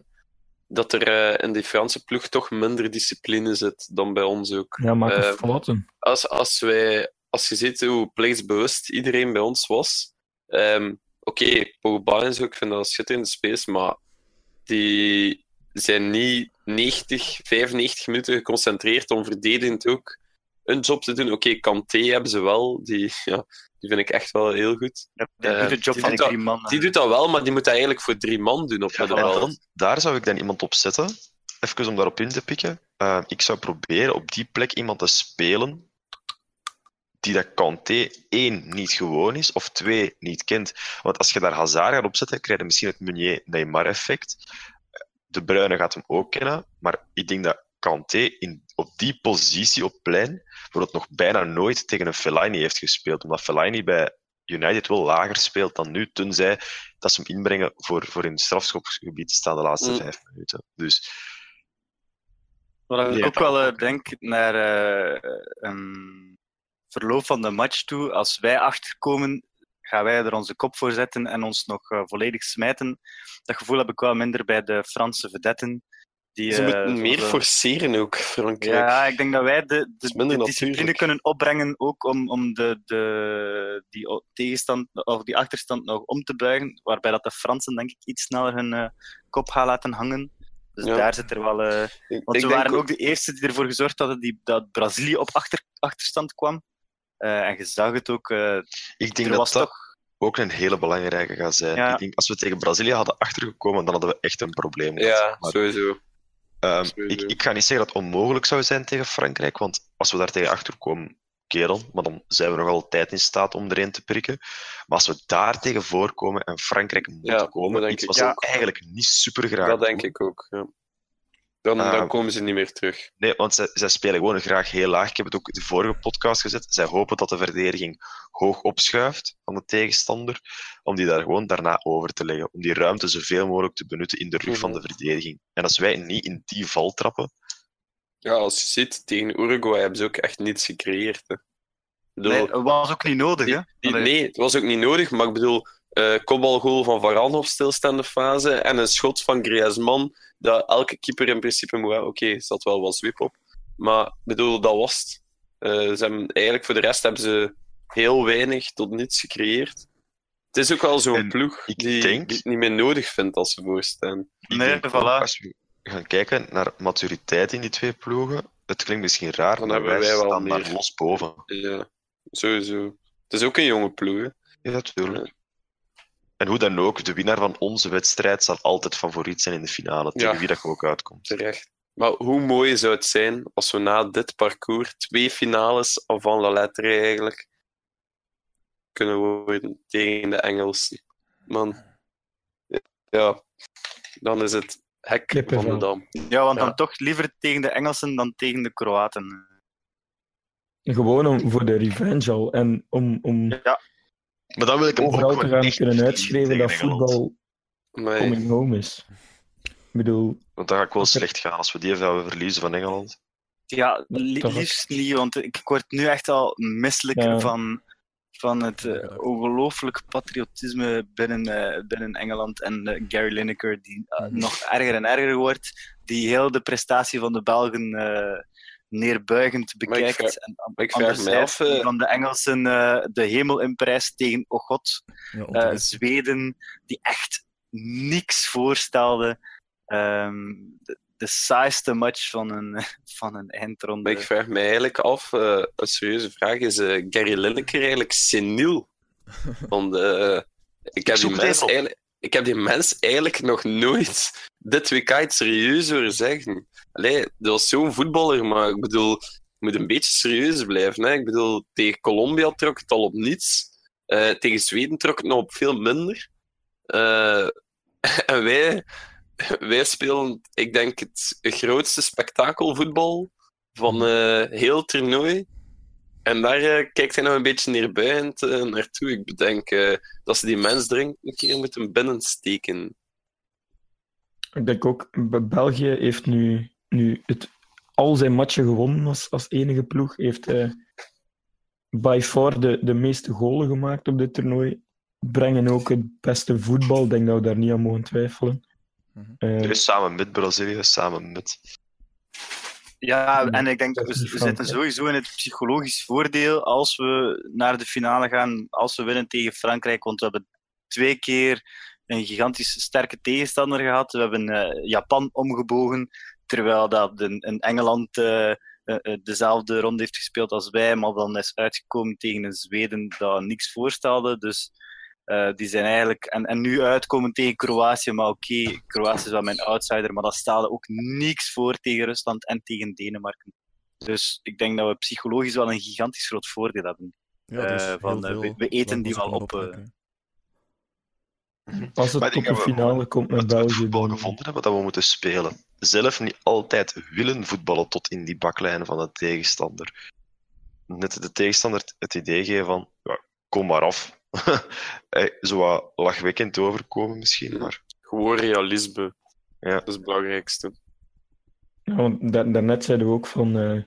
dat er eh, in die Franse ploeg toch minder discipline zit dan bij ons ook. Ja, maak Eh, een fouten. als, als, wij, als je ziet hoe plichtsbewust iedereen bij ons was. ehm, Oké, Pogba en zo, ik vind dat een schitterende space, maar die zijn niet 90, 95 minuten geconcentreerd om verdedigend ook een job te doen. Oké, Kanté hebben ze wel, die, ja, die vind ik echt wel heel goed. Ja, die Eh, doet de job die van doet dat- drie man. Die doet dat wel, maar die moet dat eigenlijk voor drie man doen op Ja, dan, daar zou ik dan iemand op zetten. Even om daarop in te pikken. Uh, ik zou proberen op die plek iemand te spelen die dat Kanté één niet gewoon is, of twee niet kent. Want als je daar Hazard gaat opzetten, krijg je misschien het Meunier-Neymar-effect. De Bruyne gaat hem ook kennen, maar ik denk dat Kanté in, op die positie op plein bijvoorbeeld nog bijna nooit tegen een Fellaini heeft gespeeld, omdat Fellaini bij United wel lager speelt dan nu, tenzij dat ze hem inbrengen voor, voor in het strafschopgebied te staan de laatste Mm. vijf minuten. Dus Wat ik ook wel eh, denk naar eh, verloop van de match toe. Als wij achterkomen, gaan wij er onze kop voor zetten en ons nog eh, volledig smijten. Dat gevoel heb ik wel minder bij de Franse vedetten. Die, Ze moeten meer eh, forceren ook, Frankrijk. Ja, ik denk dat wij de, discipline natuurlijk. kunnen opbrengen ook om, om de, de, die tegenstand of die achterstand nog om te buigen. Waarbij dat de Fransen denk ik iets sneller hun eh, kop gaan laten hangen. Dus Ja. daar zit er wel. Ik- want denk waren ook de eerste die ervoor gezorgd hadden die, dat Brazilië op achter, achterstand kwam. Eh, en je zag het ook. eh, ik denk was dat dat toch. ook een hele belangrijke gaat zijn. Ja. Ik denk, als we tegen Brazilië hadden achtergekomen, dan hadden we echt een probleem gehad. Ja, Maar, sowieso. ehm, sowieso. ik, ik ga niet zeggen dat het onmogelijk zou zijn tegen Frankrijk, want als we daar tegen achterkomen, dan, maar dan zijn we nog altijd in staat om erin te prikken. Maar als we daar tegen voorkomen en Frankrijk moet Ja, komen, iets ik wat ze ook. eigenlijk niet super graag Dat denk ik ook. Ja. Dan, dan komen ze niet meer terug. Nee, want zij, zij spelen gewoon graag heel laag. Ik heb het ook in de vorige podcast gezet. Zij hopen dat de verdediging hoog opschuift van de tegenstander, om die daar gewoon daarna over te leggen. Om die ruimte zoveel mogelijk te benutten in de rug van de Mhm. verdediging. En als wij niet in die val trappen, Ja, als je ziet, tegen Uruguay hebben ze ook echt niets gecreëerd. Hè. Bedoel, Nee, dat was ook niet nodig. Hè? die- nee, het was ook niet nodig, maar ik bedoel, eh kopbalgoal van Varane op stilstaande fase en een schot van Griezmann, dat elke keeper in principe moet hebben. Oké, er zat wel wat zwip op. Maar ik bedoel, dat was het. Eh, ze hebben, eigenlijk voor de rest hebben ze heel weinig tot niets gecreëerd. Het is ook wel zo'n ploeg ik die, denk- die het niet meer nodig vindt als ze voorstaan. Nee, denk voilà. als we gaan kijken naar maturiteit in die twee ploegen, het klinkt misschien raar, Dan maar wij staan daar meer. los boven. Ja, sowieso. Het is ook een jonge ploeg. Hè. Ja, natuurlijk. En hoe dan ook, de winnaar van onze wedstrijd zal altijd favoriet zijn in de finale, tegen Ja. wie dat ook uitkomt. Terecht. Maar hoe mooi zou het zijn als we na dit parcours twee finales avant la lettre eigenlijk kunnen worden tegen de Engelsen. Man, ja, dan is het hek van de dam. Ja, want Ja. dan toch liever tegen de Engelsen dan tegen de Kroaten. Gewoon om, voor de revenge al. En om, om Maar dan wil ik hem overal ook te gaan kunnen uitschrijven dat voetbal coming home is. Ik bedoel, Want dat gaat wel Oké. slecht gaan als we die zouden verliezen van Engeland. Ja, li- liefst niet, want ik ik word nu echt al misselijk Ja. van, van het Ja. ongelooflijk patriotisme binnen, eh, binnen Engeland en eh, Gary Lineker, die Mhm. nog erger en erger wordt, die heel de prestatie van de Belgen neerbuigend Maar ik bekijkt. vraag- en maar ik vraag me anderzijds af, eh, van de Engelsen eh, de hemel inprijst tegen, oh god, Ja, eh, onterecht. Zweden, die echt niks voorstelde. Ehm, de, de saaiste match van een, van een eindronde. Maar ik vraag me eigenlijk af, eh, een serieuze vraag, is eh, Gary Lineker eigenlijk seniel? Want ik, heb die mens eigenlijk, ik heb die mens eigenlijk nog nooit dit WK iets serieus horen zeggen. Allee, dat was zo'n voetballer, maar ik bedoel, je moet een beetje serieus blijven. Hè? Ik bedoel, tegen Colombia trok het al op niets. Eh, tegen Zweden trok het nog op veel minder. Eh, en wij, wij spelen, ik denk, het grootste spektakelvoetbal van eh, heel toernooi. En daar kijkt hij nog een beetje neerbuigend naartoe. Ik bedenk dat ze die mens dringend een keer moeten binnensteken. ik denk ook, Be- België heeft nu, nu het, al zijn matchen gewonnen als, als enige ploeg. Heeft eh, by far de, de meeste golen gemaakt op dit toernooi. Brengen ook het beste voetbal. Ik denk dat we daar niet aan mogen twijfelen. Dus samen met Brazilië, samen met. Ja, en ik denk, dat we, zitten sowieso in het psychologisch voordeel als we naar de finale gaan, als we winnen tegen Frankrijk. Want we hebben twee keer een gigantisch sterke tegenstander gehad. We hebben eh, Japan omgebogen, terwijl dat in, in Engeland eh, eh, dezelfde ronde heeft gespeeld als wij, maar dan is uitgekomen tegen een Zweden dat niks voorstelde. Dus eh, die zijn eigenlijk... En, en nu uitkomen tegen Kroatië, maar oké, Kroatië is wel mijn outsider, maar dat stelde ook niks voor tegen Rusland en tegen Denemarken. Dus ik denk dat we psychologisch wel een gigantisch groot voordeel hebben. Ja, eh, van, eh, veel we- we eten die wel op, eh. als het tot denk de finale komt met België, voetbal gevonden hebben dat we moeten spelen. Zelf niet altijd willen voetballen tot in die baklijnen van de tegenstander. Net de tegenstander het idee geven van, ja, kom maar af. Eh, Zo wat lachwekkend overkomen misschien, maar... Gewoon realisme. Ja. Dat is het belangrijkste. Ja, want da- daarnet zeiden we ook van eh,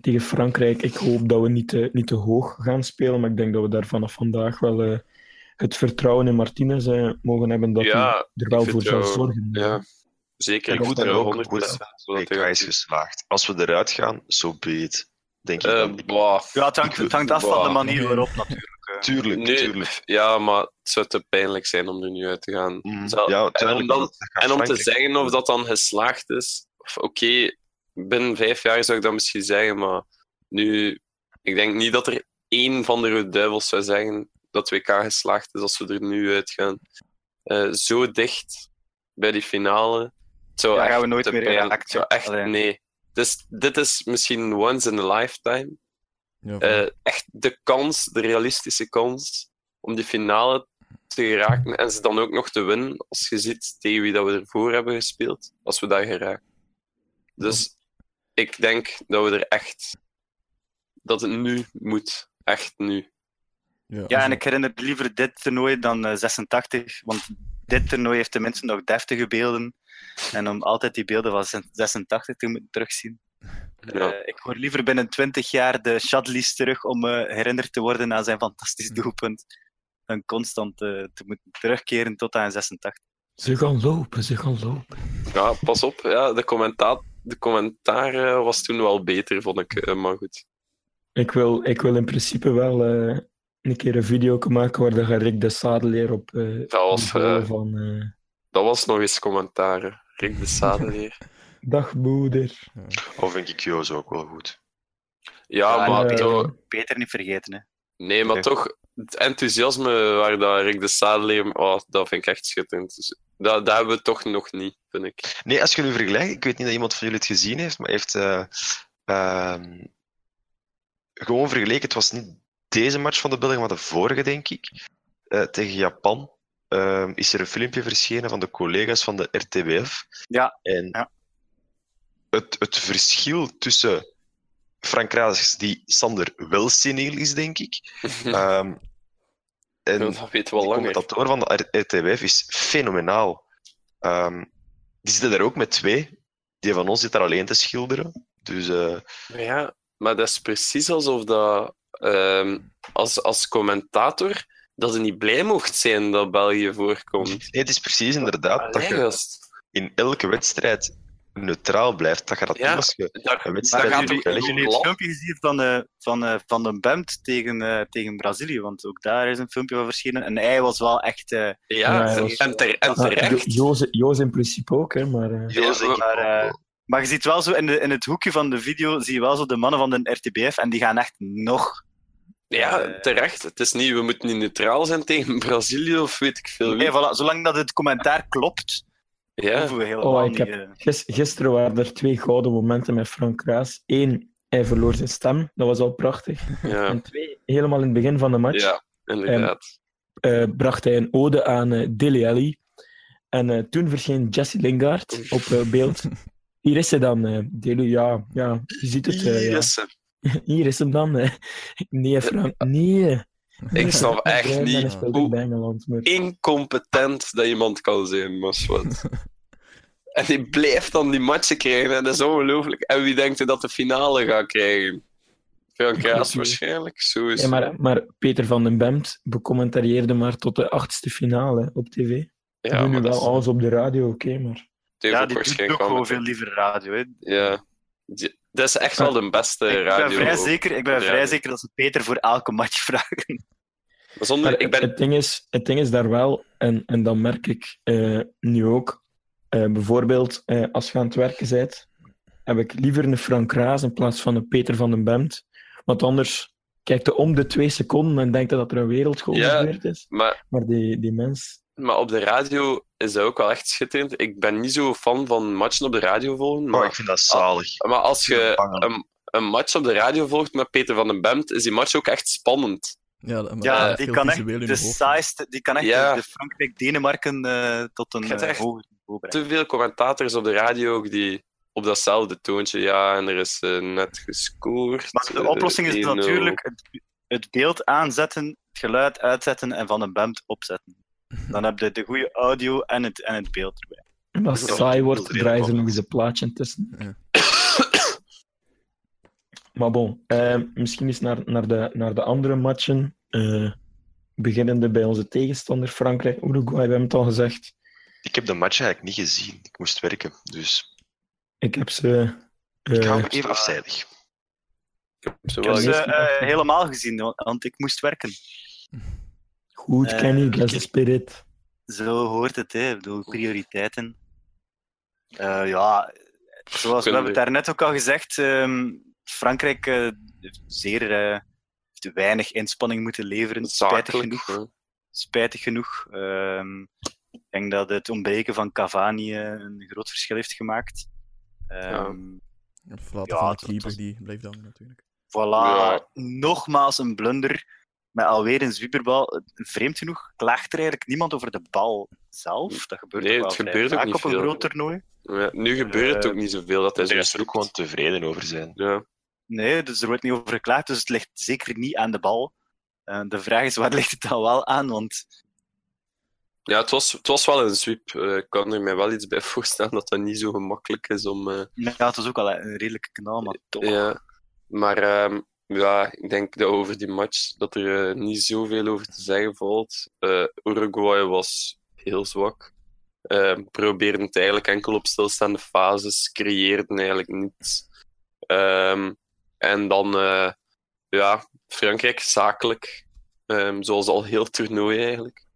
tegen Frankrijk, ik hoop dat we niet te, niet te hoog gaan spelen, maar ik denk dat we daar vanaf vandaag wel eh, het vertrouwen in Martinez eh, mogen hebben dat Ja, hij er wel voor zal zorgen. Ja, zeker. En Ik goed vertrouw en ook 100% goed. Ik hij is geslaagd. Als we eruit gaan, zo so be it. Denk ik bah. Ja, het hangt, het hangt af van de manier waarop natuurlijk. Eh. Tuurlijk, Nee, tuurlijk. Ja, maar het zou te pijnlijk zijn om er nu uit te gaan. Mm, Zal- ja, en tuurlijk, om, dan, en om te zeggen of dat dan geslaagd is, of oké, binnen vijf jaar zou ik dat misschien zeggen, maar nu, ik denk niet dat er één van de Rode Duivels zou zeggen dat WK geslaagd is als we er nu uitgaan. Eh, zo dicht bij die finale. Ja, echt gaan we nooit meer het zou echt, nee. Dus dit is misschien once in a lifetime. Ja, Eh, echt de kans, de realistische kans om die finale te geraken en ze dan ook nog te winnen, als je ziet tegen wie dat we ervoor hebben gespeeld, als we daar geraken. Dus ik denk dat we er echt... Dat het nu moet. Echt nu. ja, en ik herinner liever dit toernooi dan eh, 86, want dit toernooi heeft tenminste nog deftige beelden. En om altijd die beelden van 86 te moeten terugzien. Ja. Eh, ik hoor liever binnen 20 jaar de Chadlis terug om eh, herinnerd te worden aan zijn fantastisch doelpunt. Dan constant eh, te moeten terugkeren tot aan 86. Ze gaan lopen, ze gaan lopen. Ja, pas op. Ja, de, commentaar, de commentaar was toen wel beter, vond ik. maar goed. Ik wil, ik wil in principe wel eh, een keer een video maken waar de Rick de Sadeleer op eh Dat was, van dat was nog eens commentaar. Rick de Sadeleer. Dag moeder. Of vind ik Joos ook wel goed. Ja, Ja, maar toch- Peter niet vergeten, hè. Nee, maar Nee. toch, het enthousiasme waar dat Rick de Sadeleer... Oh, dat vind ik echt schitterend. Dus dat, dat hebben we toch nog niet, vind ik. Nee, als je nu vergelijkt, ik weet niet dat iemand van jullie het gezien heeft, maar heeft eh, ehm, gewoon vergeleken. Het was niet deze match van de Belgen, maar de vorige, denk ik. Eh, tegen Japan ehm, is er een filmpje verschenen van de collega's van de RTBF. Ja, En ja. Het, het verschil tussen Frank Raas, die Sander wel seniel is, denk ik, ehm, en dat weten we al de commentator van de RTBF is fenomenaal. Ehm, die zitten daar ook met twee. Die van ons zit daar alleen te schilderen. Dus eh, Maar ja, maar dat is precies alsof dat ehm, als, als commentator dat je niet blij mocht zijn dat België voorkomt. nee, het is precies inderdaad dat je in elke wedstrijd neutraal blijft. Dat je dat Ja, als je Dat, een dat wedstrijd gaat Hebben ook jullie, België- hebben jullie het filmpje gezien van, eh, van, eh, van de Bemt tegen, eh, tegen Brazilië? Want ook daar is een filmpje van verschenen. En hij was wel echt... eh, Ja, Ja, was- en, ter- en Ah, terecht. Joos, Joos in principe ook, hè, maar... eh, maar, maar je ziet wel zo in, de, in het hoekje van de video, zie je wel zo de mannen van de RTBF en die gaan echt nog... Ja, terecht. Het is niet, we moeten niet neutraal zijn tegen Brazilië of weet ik veel wie. Nee, voilà, zolang dat het commentaar klopt, Ja, hoeven we helemaal Oh, ik niet... heb- eh, Gis- gisteren waren er twee gouden momenten met Frank Kraas. Eén, hij verloor zijn stem. Dat was al prachtig. ja, En twee, helemaal in het begin van de match ja, inderdaad. eh, bracht hij een ode aan eh Dele Alli. En eh, toen verscheen Jesse Lingard op eh, beeld. Hier is hij dan, eh Dele. Ja, ja, je ziet het. eh, Hier ja. is ze. Hier is hem dan. eh. Nee, Frank, nee. Ik snap echt niet hoe bij Engeland. Maar... incompetent dat iemand kan zijn, maar wat. En die blijft dan die matchen krijgen, en dat is ongelooflijk. En wie denkt er dat de finale gaat krijgen? Frank Kraas waarschijnlijk, zo is Ja, maar, maar Peter van den Bemt becommentarieerde maar tot de achtste finale op tv. Ja, nu maar wel is- alles op de radio, oké, maar... ja, ook die doet ook wel gewoon veel liever radio. Hè. Ja. Die- Dat is echt wel de beste Ik ben vrij zeker, ik ben Ja. vrij zeker dat ze Peter voor elke match vragen. Maar zonder, Maar ik ben... het, ding is, het ding is daar wel, en, en dat merk ik eh, nu ook, eh, bijvoorbeeld eh, als je aan het werken bent, heb ik liever een Frank Raas in plaats van een Peter van den Bemt. Want anders kijkt je om de twee seconden en denkt je dat er een wereldgoal Ja. gebeurd is. Maar, Maar die, die mens... maar op de radio is dat ook wel echt schitterend. Ik ben niet zo fan van matchen op de radio volgen, Oh, maar, ik vind dat zalig. maar als je een, een match op de radio volgt met Peter van den Bemt, is die match ook echt spannend. Ja, dat- die kan echt de saaiste, die kan echt Ja. de, de Frankrijk-Denemarken eh, tot een hebt eh, hoger niveau brengen. Te veel commentators op de radio ook die op datzelfde toontje, ja, en er is eh, net gescoord. Maar de oplossing is 1-0. natuurlijk het, het beeld aanzetten, het geluid uitzetten en van een band opzetten. Dan heb je de goede audio en het, en het beeld erbij. En als het saai wordt, draaien ze nog eens een plaatje tussen. Ja. Maar bon, eh, misschien eens naar, naar, de, naar de andere matchen. Eh, beginnende bij onze tegenstander Frankrijk, Uruguay, we hebben het al gezegd. Ik heb de match eigenlijk niet gezien. Ik moest werken, dus Ik heb ze... ik hou eh, me even afzijdig. Ik heb ze gezien. eh, helemaal gezien, want ik moest werken. Goed, eh, Kenny, that's the spirit. Zo hoort het, hè. Ik bedoel, prioriteiten. Eh, ja, zoals we hebben het daarnet ook al gezegd, ehm, Frankrijk eh, heeft zeer eh, heeft weinig inspanning moeten leveren, spijtig genoeg. Spijtig genoeg. Ehm, ik denk dat het ontbreken van Cavani eh, een groot verschil heeft gemaakt. Ehm, Het verlaten Ja, van de het keeper was- die blijft dan natuurlijk. Voilà, Ja. nogmaals een blunder. Met alweer een zwieberbal. Vreemd genoeg klaagt er eigenlijk niemand over de bal zelf. Dat gebeurt Nee, het vrij gebeurt ook vaak niet op een veel. groot toernooi. Ja, nu gebeurt het Eh, ook niet zoveel dat hij zo is er ook gewoon tevreden over zijn. Ja. Nee, dus er wordt niet over geklaagd, dus het ligt zeker niet aan de bal. Eh, de vraag is, waar ligt het dan wel aan? Want Ja, het was, het was wel een sweep. Eh, ik kan er mij wel iets bij voorstellen dat dat niet zo gemakkelijk is om... eh, ja, het was ook wel een redelijke knal, maar toch. Ja, maar ehm, ja, ik denk dat over die match dat er eh, niet zoveel over te zeggen valt. Eh, Uruguay was heel zwak. Ehm probeerden het eigenlijk enkel op stilstaande fases, creëerden eigenlijk niets. Ehm, en dan, eh, ja, Frankrijk zakelijk, ehm, zoals al heel toernooi eigenlijk.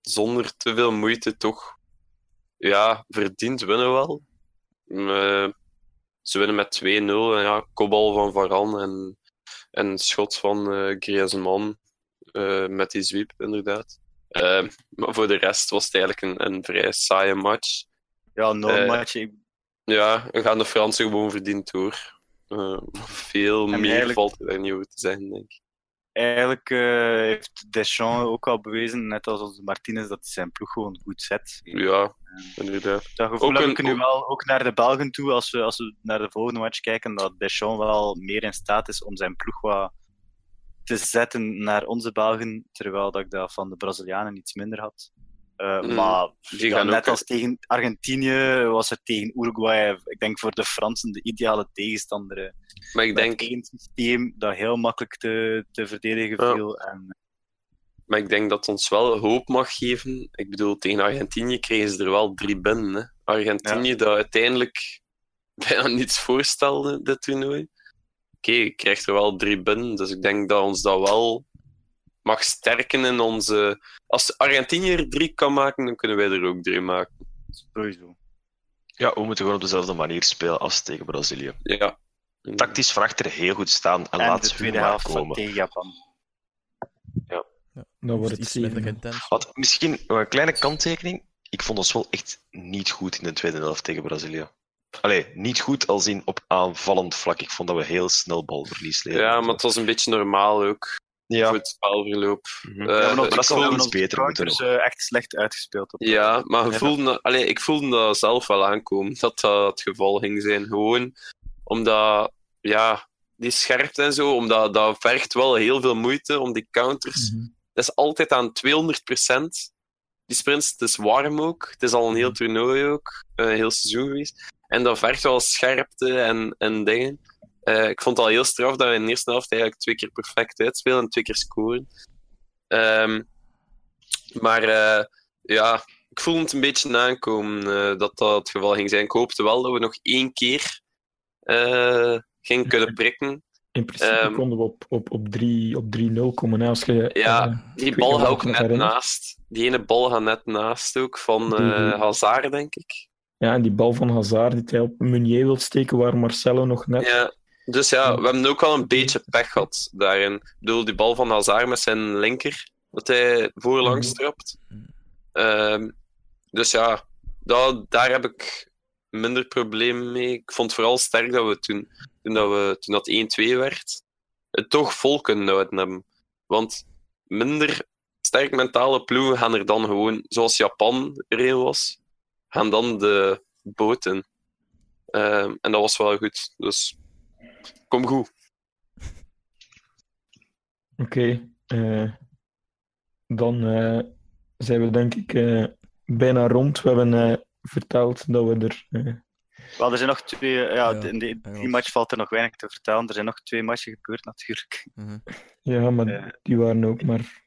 Zonder te veel moeite toch, ja, verdiend winnen wel. Ze winnen met 2-0. En ja, kopbal van Varane en, en een schot van eh Griezmann eh, met die sweep, inderdaad. Eh, maar voor de rest was het eigenlijk een, een vrij saaie match. Ja, no match. Ik- Ja, we gaan de Fransen gewoon verdiend door. Veel En meer eigenlijk- valt er niet over te zeggen, denk ik. Eigenlijk eh, heeft Deschamps ook al bewezen, net als onze Martinez, dat hij zijn ploeg gewoon goed zet. Ja, inderdaad. Dat gevoel Ook heb ik nu ook- wel ook naar de Belgen toe, als we, als we naar de volgende match kijken, dat Deschamps wel meer in staat is om zijn ploeg wat te zetten naar onze Belgen, terwijl dat ik dat van de Brazilianen iets minder had. Eh, Mm, maar die ja, gaan net ook- als tegen Argentinië was er tegen Uruguay, ik denk voor de Fransen, de ideale tegenstander. eh. Maar ik Met denk, één systeem dat heel makkelijk te, te verdedigen Ja. viel. En, maar ik denk dat het ons wel hoop mag geven. Ik bedoel, tegen Argentinië kregen ze er wel drie binnen. Hè. Argentinië dat uiteindelijk bijna niets voorstelde, dit toernooi. Oké, krijgt er wel drie binnen. Dus ik denk dat ons dat wel mag sterken in onze... Als Argentinië er drie kan maken, dan kunnen wij er ook drie maken. sowieso. Ja, we moeten gewoon op dezelfde manier spelen als tegen Brazilië. Ja. Tactisch van achter heel goed staan en, En laat de ze tweede helft van komen. tegen Japan. Dan wordt het iets minder 7. intens. Wat, misschien een kleine kanttekening. Ik vond ons wel echt niet goed in de tweede helft tegen Brazilië. Allee, niet goed als in op aanvallend vlak. Ik vond dat we heel snel balverlies leden. ja, maar het was een beetje normaal ook. Ja, Voor het spelverloop. mhm. Eh, ons, dat iets onze beter moeten counters eh, echt slecht uitgespeeld. Op Ja, maar Ja. voelde, allee, ik voelde dat zelf wel aankomen, dat dat het geval ging zijn. Gewoon omdat, ja, die scherpte en zo, omdat dat vergt wel heel veel moeite om die counters. Mhm. Dat is altijd aan 200%. Die sprints, het is warm ook. Het is al een heel toernooi ook, een heel seizoen geweest. En dat vergt wel scherpte en, en dingen. Eh, ik vond het al heel straf dat we in de eerste helft eigenlijk twee keer perfect uitspelen en twee keer scoren. Ehm, maar eh, ja, ik voel het een beetje aankomen eh, dat dat het geval ging zijn. Ik hoopte wel dat we nog één keer gingen kunnen prikken. In principe Ehm, konden we op, op, op 3 op 3-0 komen. Hè, als je, Ja, Die bal gaat ook net herinnert. naast. Die ene bal gaat net naast ook, van Hazard, denk ik. ja, en die bal van Hazard die hij op Meunier wil steken, waar Marcelo nog net... Ja. Dus ja, we hebben ook wel een beetje pech gehad daarin. Ik bedoel, die bal van Hazard met zijn linker, dat hij voorlangs Mhm. trapt. Ehm, dus ja, dat, daar heb ik minder problemen mee. Ik vond vooral sterk dat we toen, toen, dat, we, toen dat 1-2 werd, het toch vol kunnen houden hebben. Want minder sterk mentale ploegen gaan er dan gewoon, zoals Japan erin was, gaan dan de boot in. Ehm, en dat was wel goed. Dus kom goed. Oké. eh, dan eh, zijn we denk ik eh, bijna rond. We hebben eh, verteld dat we er... Wel, er zijn nog twee. Ja, Ja, in die, die match valt er nog weinig te vertellen. Er zijn nog twee matchen gebeurd, natuurlijk. Mhm. ja, maar die waren ook maar...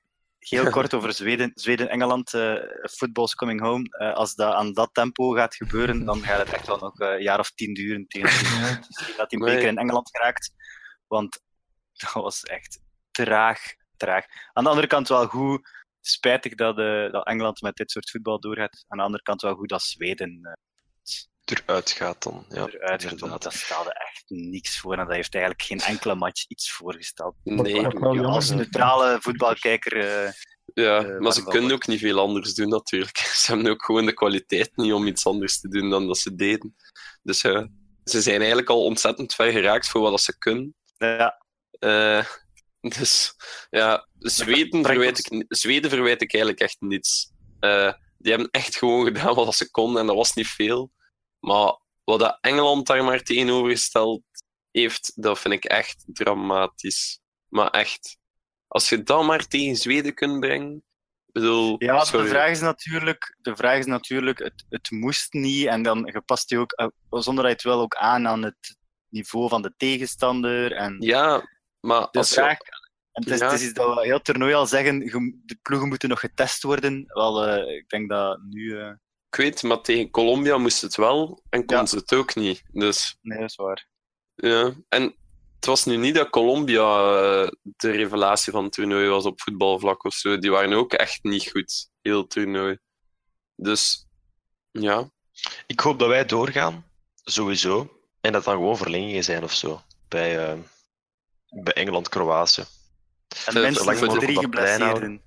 Heel kort over Zweden. Zweden-Engeland, eh football's coming home. Eh, als dat aan dat tempo gaat gebeuren, dan gaat het echt wel nog eh, een jaar of tien duren tegen dat hij- dat die beker in Engeland geraakt. Want dat was echt traag, traag. Aan de andere kant wel goed. Spijtig dat, dat Engeland met dit soort voetbal doorgaat. Aan de andere kant wel goed dat Zweden eruit gaat dan. Ja, eruit gaat. Want dat stelde echt niks voor. En dat heeft eigenlijk geen enkele match iets voorgesteld. Nee. Als neutrale voetbalkijker. eh, Ja, Eh, maar ze kunnen ook niet veel anders doen, natuurlijk. Ze hebben ook gewoon de kwaliteit niet om iets anders te doen dan dat ze deden. Dus ja, ze zijn eigenlijk al ontzettend ver geraakt voor wat dat ze kunnen. ja, Eh, dus ja, Zweden verwijt, ik, Zweden verwijt ik eigenlijk echt niets. Eh, die hebben echt gewoon gedaan wat ze konden en dat was niet veel. Maar wat dat Engeland daar maar tegenovergesteld heeft, dat vind ik echt dramatisch. Maar echt. Als je dat maar tegen Zweden kunt brengen. Bedoel, Ja, de vraag is natuurlijk, de vraag is natuurlijk het, het moest niet. En dan je past je ook, eh, zonder dat je het wil, ook aan aan het niveau van de tegenstander. En Ja, maar de als je- vraag, en het, is, Ja. het is iets dat we heel toernooi al zeggen, de ploegen moeten nog getest worden. Wel, eh, ik denk dat nu... eh, ik weet, maar tegen Colombia moest het wel en kon Ja. ze het ook niet. Dus nee, dat is waar. Ja, en het was nu niet dat Colombia eh, de revelatie van het toernooi was op voetbalvlak of zo. Die waren ook echt niet goed, heel het toernooi. Dus ja, Ik hoop dat wij doorgaan, sowieso. En dat dan gewoon verlengingen zijn of zo. Bij, eh, bij Engeland-Kroatië. En Eh, zolang we drie op dat plein geblesseerden.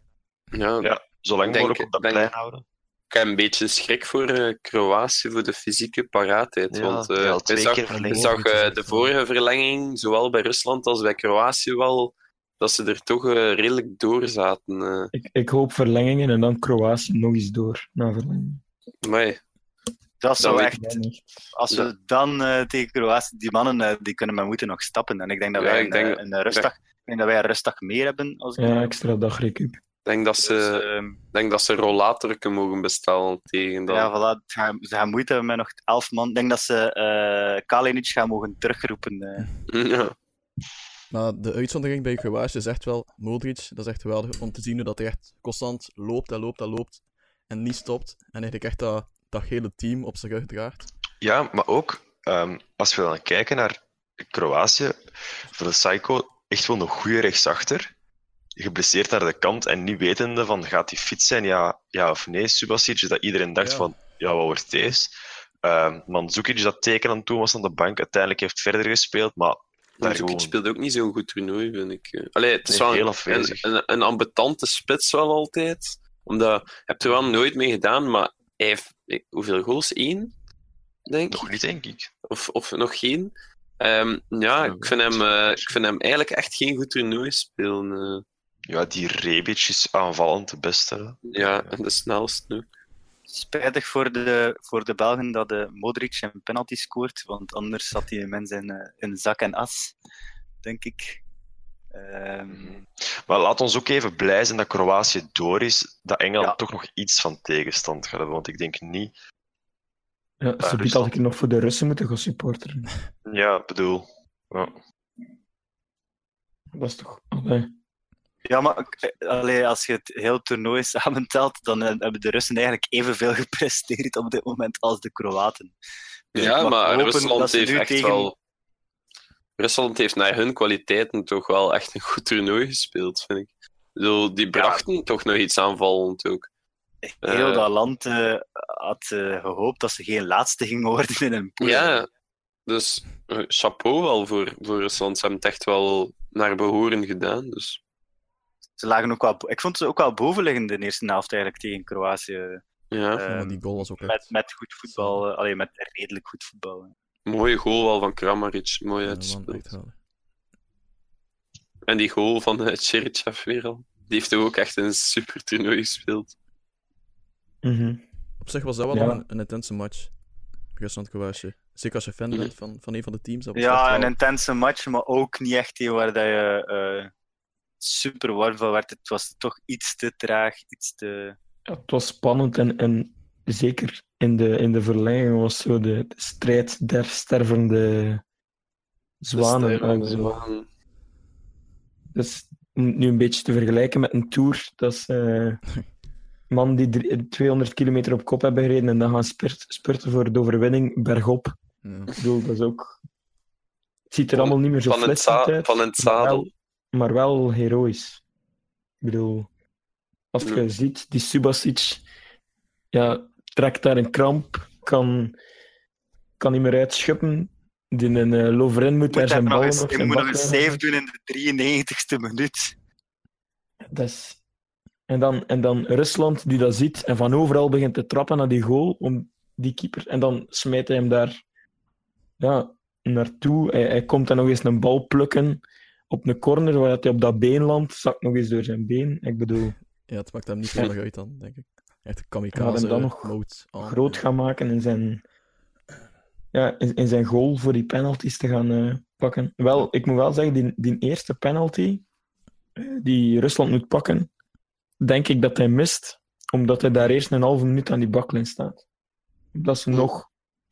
ja, Ja, zolang denk- mogelijk op dat plein houden. Ik heb een beetje schrik voor eh, Kroatië, voor de fysieke paraatheid. Ja, want die eh ik zag, ik zag eh, de vorige verlenging, zowel bij Rusland als bij Kroatië wel, dat ze er toch eh, redelijk door zaten. eh. Ik, ik hoop verlengingen en dan Kroatië nog eens door na verlenging. Maar Dat zou weet echt... Als we dan eh, tegen Kroatië, die mannen eh, die kunnen maar moeten nog stappen. En ik denk dat Ja, wij ik een, denk- een, rustdag, ik denk dat wij een rustdag meer hebben. Als ik Ja, extra dag recup. Denk dat ze, Dus, ehm, denk dat ze rollatorken mogen bestellen tegen dat. ja, voilà. Ze gaan, moeite hebben met nog elf man. Ik denk dat ze eh Kalinic gaan mogen terugroepen. eh. Ja. Maar de uitzondering bij Kroatië is echt wel Modric. Dat is echt geweldig om te zien hoe dat hij echt constant loopt en loopt en loopt. En niet stopt. En eigenlijk echt dat, dat hele team op zijn rug draagt. Ja, maar ook ehm, als we dan kijken naar Kroatië, voor de Psycho echt wel een goede rechtsachter. Geblesseerd naar de kant en niet wetende van gaat hij fit zijn, ja, ja of nee. Subasic, dat iedereen dacht Ja. van ja, wat wordt deze? Ehm Mandzukic dat teken aan toe was aan de bank, uiteindelijk heeft verder gespeeld, maar daar Mandzukic gewoon speelt ook niet zo'n goed toernooi, vind ik. Allee, het is Nee, wel heel een, een, een ambetante spits wel altijd. Omdat, je hebt er wel nooit mee gedaan, maar hij heeft hoeveel goals? Eén? Denk nog ik. niet, denk ik. Of, of nog geen. Ehm, ja, ik vind, hem, eh, ik vind hem eigenlijk echt geen goed toernooi spelen. eh. Ja, die Rebic is aanvallend de beste. ja, en de snelste ook. Spijtig voor de, voor de Belgen dat de Modric een penalty scoort, want anders zat hij mens in, eh, in zak en as, denk ik. Ehm, Maar laat ons ook even blij zijn dat Kroatië door is, dat Engeland Ja. toch nog iets van tegenstand gaat hebben, want ik denk niet... Ja, ze biedt ik nog voor de Russen moeten gaan supporteren. Ja, ik bedoel... Ja. Dat is toch... Allee. Ja, maar allee, als je het heel toernooi samentelt, dan eh, hebben de Russen eigenlijk evenveel gepresteerd op dit moment als de Kroaten. Dus Ja, maar Rusland heeft echt tegen- wel. Rusland heeft naar hun kwaliteiten toch wel echt een goed toernooi gespeeld, vind ik. Bedoel, die brachten toch nog iets aanvallend ook. Heel Eh. dat land eh, had eh, gehoopt dat ze geen laatste gingen worden in een pool. Ja, dus chapeau wel voor, voor Rusland. Ze hebben het echt wel naar behoren gedaan. Dus. Ze lagen ook wel, ik vond ze ook wel bovenliggend in de eerste helft eigenlijk tegen Kroatië. Ja, Eh, maar die goal was ook echt... met, met goed voetbal, eh, allee, met redelijk goed voetbal. mooie goal wel van Kramaric. Mooi uitgespeeld. En die goal van uh, Cherichev weer al. Die heeft ook echt een super toernooi gespeeld. Mhm. Op zich was dat wel Ja. een, een intense match. Rusland-Kroatië. Zeker als je fan Mhm. bent van, van een van de teams. dat was Ja, wel- een intense match, maar ook niet echt een waar dat je eh, super warm van werd. Het was toch iets te traag, iets te... Ja, het was spannend en, en zeker in de, in de verlenging was zo de, de strijd der stervende zwanen. Dus, eh, zwanen. Dus nu een beetje te vergelijken met een tour. Dat is eh man die drie- 200 kilometer op kop hebben gereden en dan gaan spurt, spurten voor de overwinning bergop. Ja. Ik bedoel, dat is ook... Het ziet er Van- allemaal niet meer zo Van uit, van het maar zadel. Maar wel heroïs. Ik bedoel, als je Ja. ziet, die Subasic ja, trekt daar een kramp, kan, kan niet meer uitschuppen. Die een uh, Lovren moet daar zijn nog eens, op je moet nog een save doen in de 93ste minuut. Dat is... en, dan, en dan Rusland die dat ziet en van overal begint te trappen naar die goal om die keeper. En dan smijt hij hem daar ja, naartoe. Hij, hij komt dan nog eens een bal plukken op een corner waar hij op dat been landt. Zakt nog eens door zijn been. Ik bedoel, ja, het maakt hem niet veel uit dan, denk ik. Echt een kamikaze hem dan nog aan. groot gaan maken in zijn, ja, in, in zijn goal voor die penalties te gaan eh, pakken. Wel, ik moet wel zeggen, die, die eerste penalty eh, die Rusland moet pakken, denk ik dat hij mist, omdat hij daar eerst een halve minuut aan die baklijn staat. Dat ze nog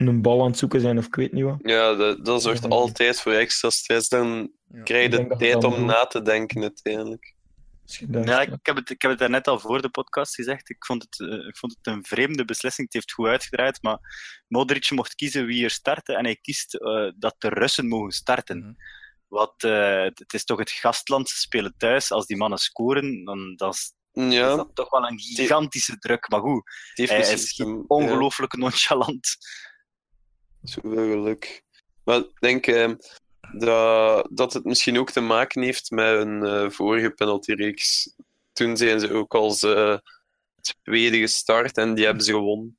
een bal aan het zoeken zijn of ik weet niet wat. Ja, dat, dat zorgt Ja. altijd voor extra stress. Dan Ja. krijg je de tijd om na te denken uiteindelijk. Ja, ik heb, het, ik heb het daarnet al voor de podcast gezegd. Ik vond, het, eh, ik vond het een vreemde beslissing. Het heeft goed uitgedraaid, maar Modric mocht kiezen wie er startte en hij kiest eh, dat de Russen mogen starten. Mhm. Wat, eh, het is toch het gastland, ze spelen thuis. Als die mannen scoren, dan, dan is is Ja, dat toch wel een gigantische druk. Maar goed, hij misschien is een- ongelooflijk nonchalant. Zoveel geluk. Maar ik denk eh, dat, dat het misschien ook te maken heeft met een eh, vorige penaltyreeks. Toen zijn ze ook als eh, tweede gestart en die hebben ze gewonnen.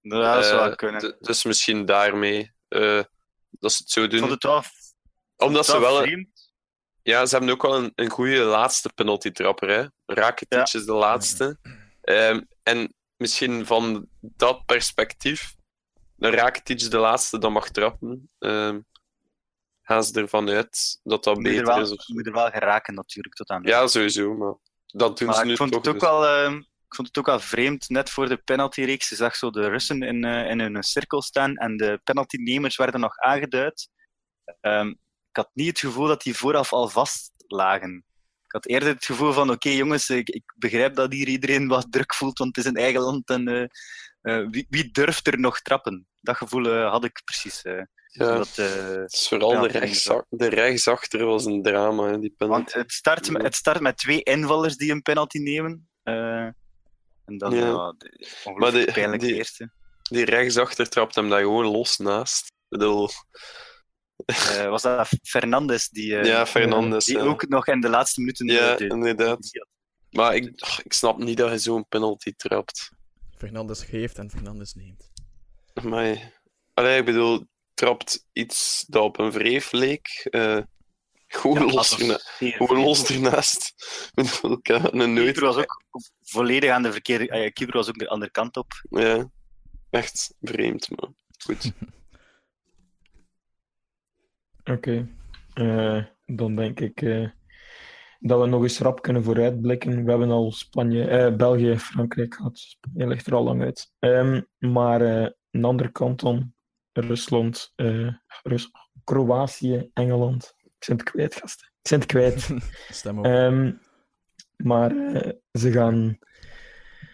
Ja, dat zou Eh, kunnen. dus misschien daarmee dat ze het zo doen. vond het wel, Omdat ze wel een. Ja, ze hebben ook wel een, een goede laatste penalty-trapper. Hè? Rakitic Ja. is de laatste. Ehm, en misschien van dat perspectief, Rakitic de laatste dan mag trappen, ehm, gaan ze ervan uit dat dat moet, er beter wel, is. Of... moet er wel geraken natuurlijk tot aan de Ja, sowieso. Maar Dat doen ze nu ik vond, toch het ook dus. wel, ehm, ik vond het ook wel vreemd, net voor de penaltyreeks. Je zag zo de Russen in, eh, in een cirkel staan en de penaltynemers werden nog aangeduid. Ehm, ik had niet het gevoel dat die vooraf al vast lagen. Ik had eerder het gevoel van, oké jongens, ik, ik begrijp dat hier iedereen wat druk voelt, want het is een eigen land en eh, wie, wie durft er nog trappen? Dat gevoel eh, had ik precies. eh, Ja, het is vooral de, rechtsa- de rechtsachter was een drama, hè, die penalty. want het start, met, het start met twee invallers die een penalty nemen. en dan Ja. Maar de- pijnlijk die- eerste. Die rechtsachter trapt hem daar gewoon los naast. Ik bedoel, was dat Fernandes die, ja, Fernandes. die ja. ook nog in de laatste minuten Ja, de, de- inderdaad. Maar ik, ach, ik snap niet dat je zo'n penalty trapt. Fernandes geeft en Fernandes neemt. Maar, allee, ik bedoel, trapt iets dat op een wreef leek. eh, gewoon, Ja, los, erna- gewoon ernaast. Ik bedoel, ik heb een nooit. keeper was ook volledig aan de verkeerde... ah ja, keeper was ook de andere kant op. Ja, echt vreemd, maar goed. Oké. Eh, dan denk ik eh, dat we nog eens rap kunnen vooruitblikken. We hebben al Spanje, eh, België, Frankrijk gehad. Spanje ligt er al lang uit. Ehm, maar eh, een andere kant dan Rusland, eh, Rus Kroatië, Engeland. Ik ben het kwijt, gasten. Ik ben het kwijt. Stem op. Ehm, maar eh, ze, gaan,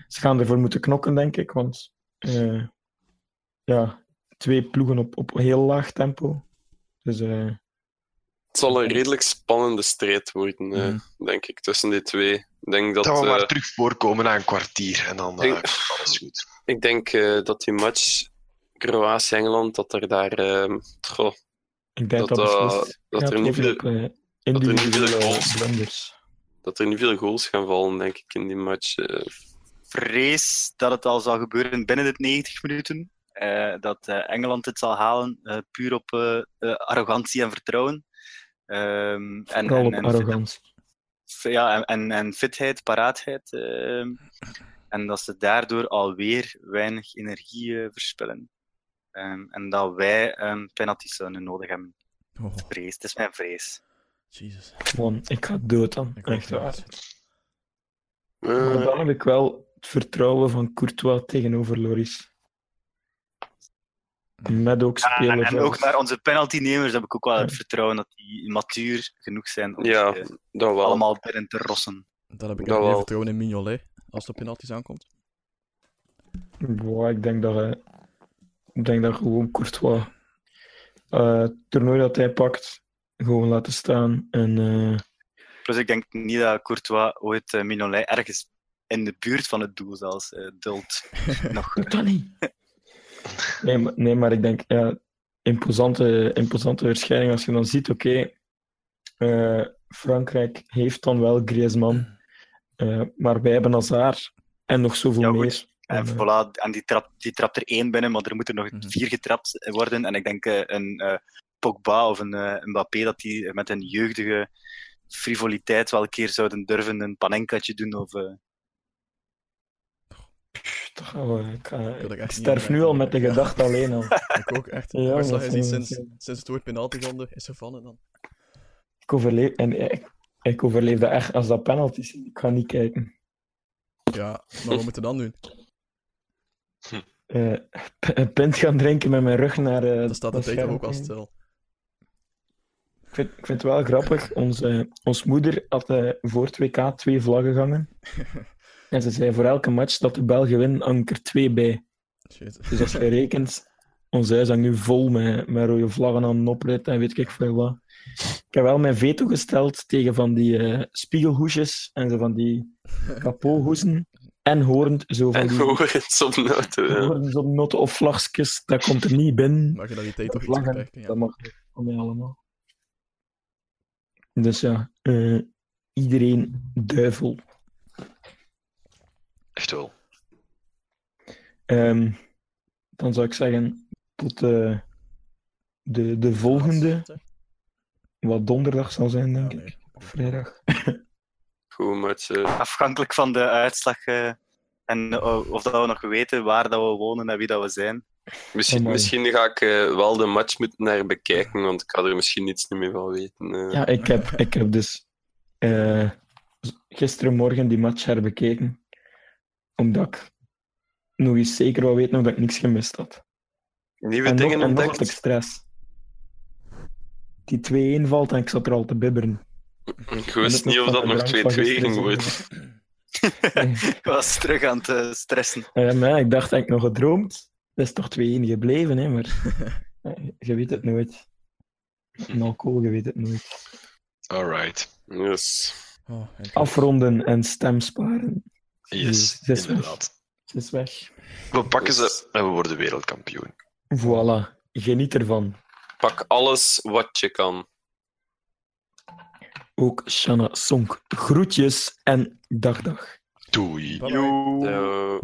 ze gaan ervoor moeten knokken, denk ik. Want ja, twee ploegen op, op heel laag tempo. Dus Het zal een redelijk spannende strijd worden, eh, Mhm. denk ik, tussen die twee. Ik denk dat, Dat we eh, maar terug voorkomen na een kwartier en dan eh, Ik- komt alles goed. ik denk eh, dat die match Kroatië-Engeland, dat er daar... eh, goh, ik denk Dat, dat, eh, dat er niet veel- eh, er niet veel goals- dat er niet veel goals gaan vallen, denk ik, in die match. eh. Vrees dat het al zal gebeuren binnen de 90 minuten. Eh, dat eh, Engeland het zal halen, eh, puur op eh, eh, arrogantie en vertrouwen. Ehm, en, Vooral en, op en arrogantie. fit- ja, en, en, fitheid, paraatheid. ehm, en dat ze daardoor alweer weinig energie eh, verspillen. Ehm, en dat wij een penalty zouden nodig hebben. Oh, Vrees, het is mijn vrees. Jesus. Man, ik ga dood dan. Ik Echt waar. niet. Maar Eh, dan heb ik wel het vertrouwen van Courtois tegenover Loris. Met ook Ja, en, spelers. en ook naar onze penaltynemers heb ik ook wel het Ja. vertrouwen dat die matuur genoeg zijn om ja, zich, eh, dat wel. allemaal binnen te rossen. Dan heb ik Dat echt meer wel. vertrouwen in Mignolet als het op penalties aankomt. Boah, ik denk dat, hij- ik denk dat gewoon Courtois eh, het toernooi dat hij pakt, gewoon laten staan. En eh, Dus ik denk niet dat Courtois ooit uh, Mignolet ergens in de buurt van het doel zelfs eh, duldt. Nog, dat niet. Nee, maar, nee, maar ik denk, ja, imposante, imposante verschijning als je dan ziet, oké, eh, Frankrijk heeft dan wel Griezmann, eh, maar wij hebben Hazard en nog zoveel Ja, meer. En, eh, voilà, en die, trap, die trapt er één binnen, maar er moeten nog Mhm. vier getrapt worden. En ik denk eh, een eh, Pogba of een Mbappé dat die met een jeugdige frivoliteit wel een keer zouden durven een panenkaatje doen. Of, ik, ik sterf nu al met de gedachte alleen al. Ik ook echt. Ja, Barca is sinds, sinds het woord penalty vonden, is gevallen dan. Ik overleef, en ik, ik overleef dat echt als dat penalties zijn. Ik ga niet kijken. Ja, maar wat moeten we dan doen? P- een pint gaan drinken met mijn rug naar. eh, Dan staat de toch scherm ook al stil. Ik vind, ik vind het wel grappig. Onze, ons moeder had eh, voor het WK twee vlaggen gangen. en ze zei voor elke match dat de Belgen winnen, hangt er twee bij. Jezus. Dus als je rekent, ons huis hangt nu vol met, met rode vlaggen aan de oprit en weet ik veel wat. Ik heb wel mijn veto gesteld tegen van die eh, spiegelhoesjes en zo van die kapothoesen. En hoornd, zo van En die horen het op. Ja. noten of vlagjes. Dat komt er niet binnen. Marginaliteit toch iets Vlaggen, beperken, ja. dat mag niet van mij allemaal. Dus ja, eh, iedereen duivel. Echt wel. Ehm, dan zou ik zeggen, tot eh, de, de volgende, wat donderdag zal zijn, denk Ja, nee. ik. Of vrijdag. Goed match. eh. afhankelijk van de uitslag eh, en of dat we nog weten waar dat we wonen en wie dat we zijn. Misschien, misschien ga ik eh, wel de match moeten naar bekijken, want ik ga er misschien iets niet meer van weten. eh. Ja, ik heb, ik heb dus eh, gisterenmorgen die match herbekeken. Omdat ik nog eens zeker wil weten of ik niks gemist had. Nieuwe En nog, dingen en nog had ontdekt. ik stress. Die 2-1 valt en ik zat er al te bibberen. Ik wist niet of dat nog 2-2 ging worden. Ik was terug aan het eh, stressen. Ja, maar ik dacht, heb ik nog gedroomd? Dat is toch 2-1 gebleven, hè? Maar je weet het nooit. Een alcohol, je weet het nooit. Alright. Yes. Oh, en- Afronden en stem sparen. Yes, Ze is weg. inderdaad. Ze is weg. We pakken ze en we worden wereldkampioen. Voilà. Geniet ervan. Pak alles wat je kan. Ook Shanna Sonk. Groetjes en dag dag. Doei. Bye bye.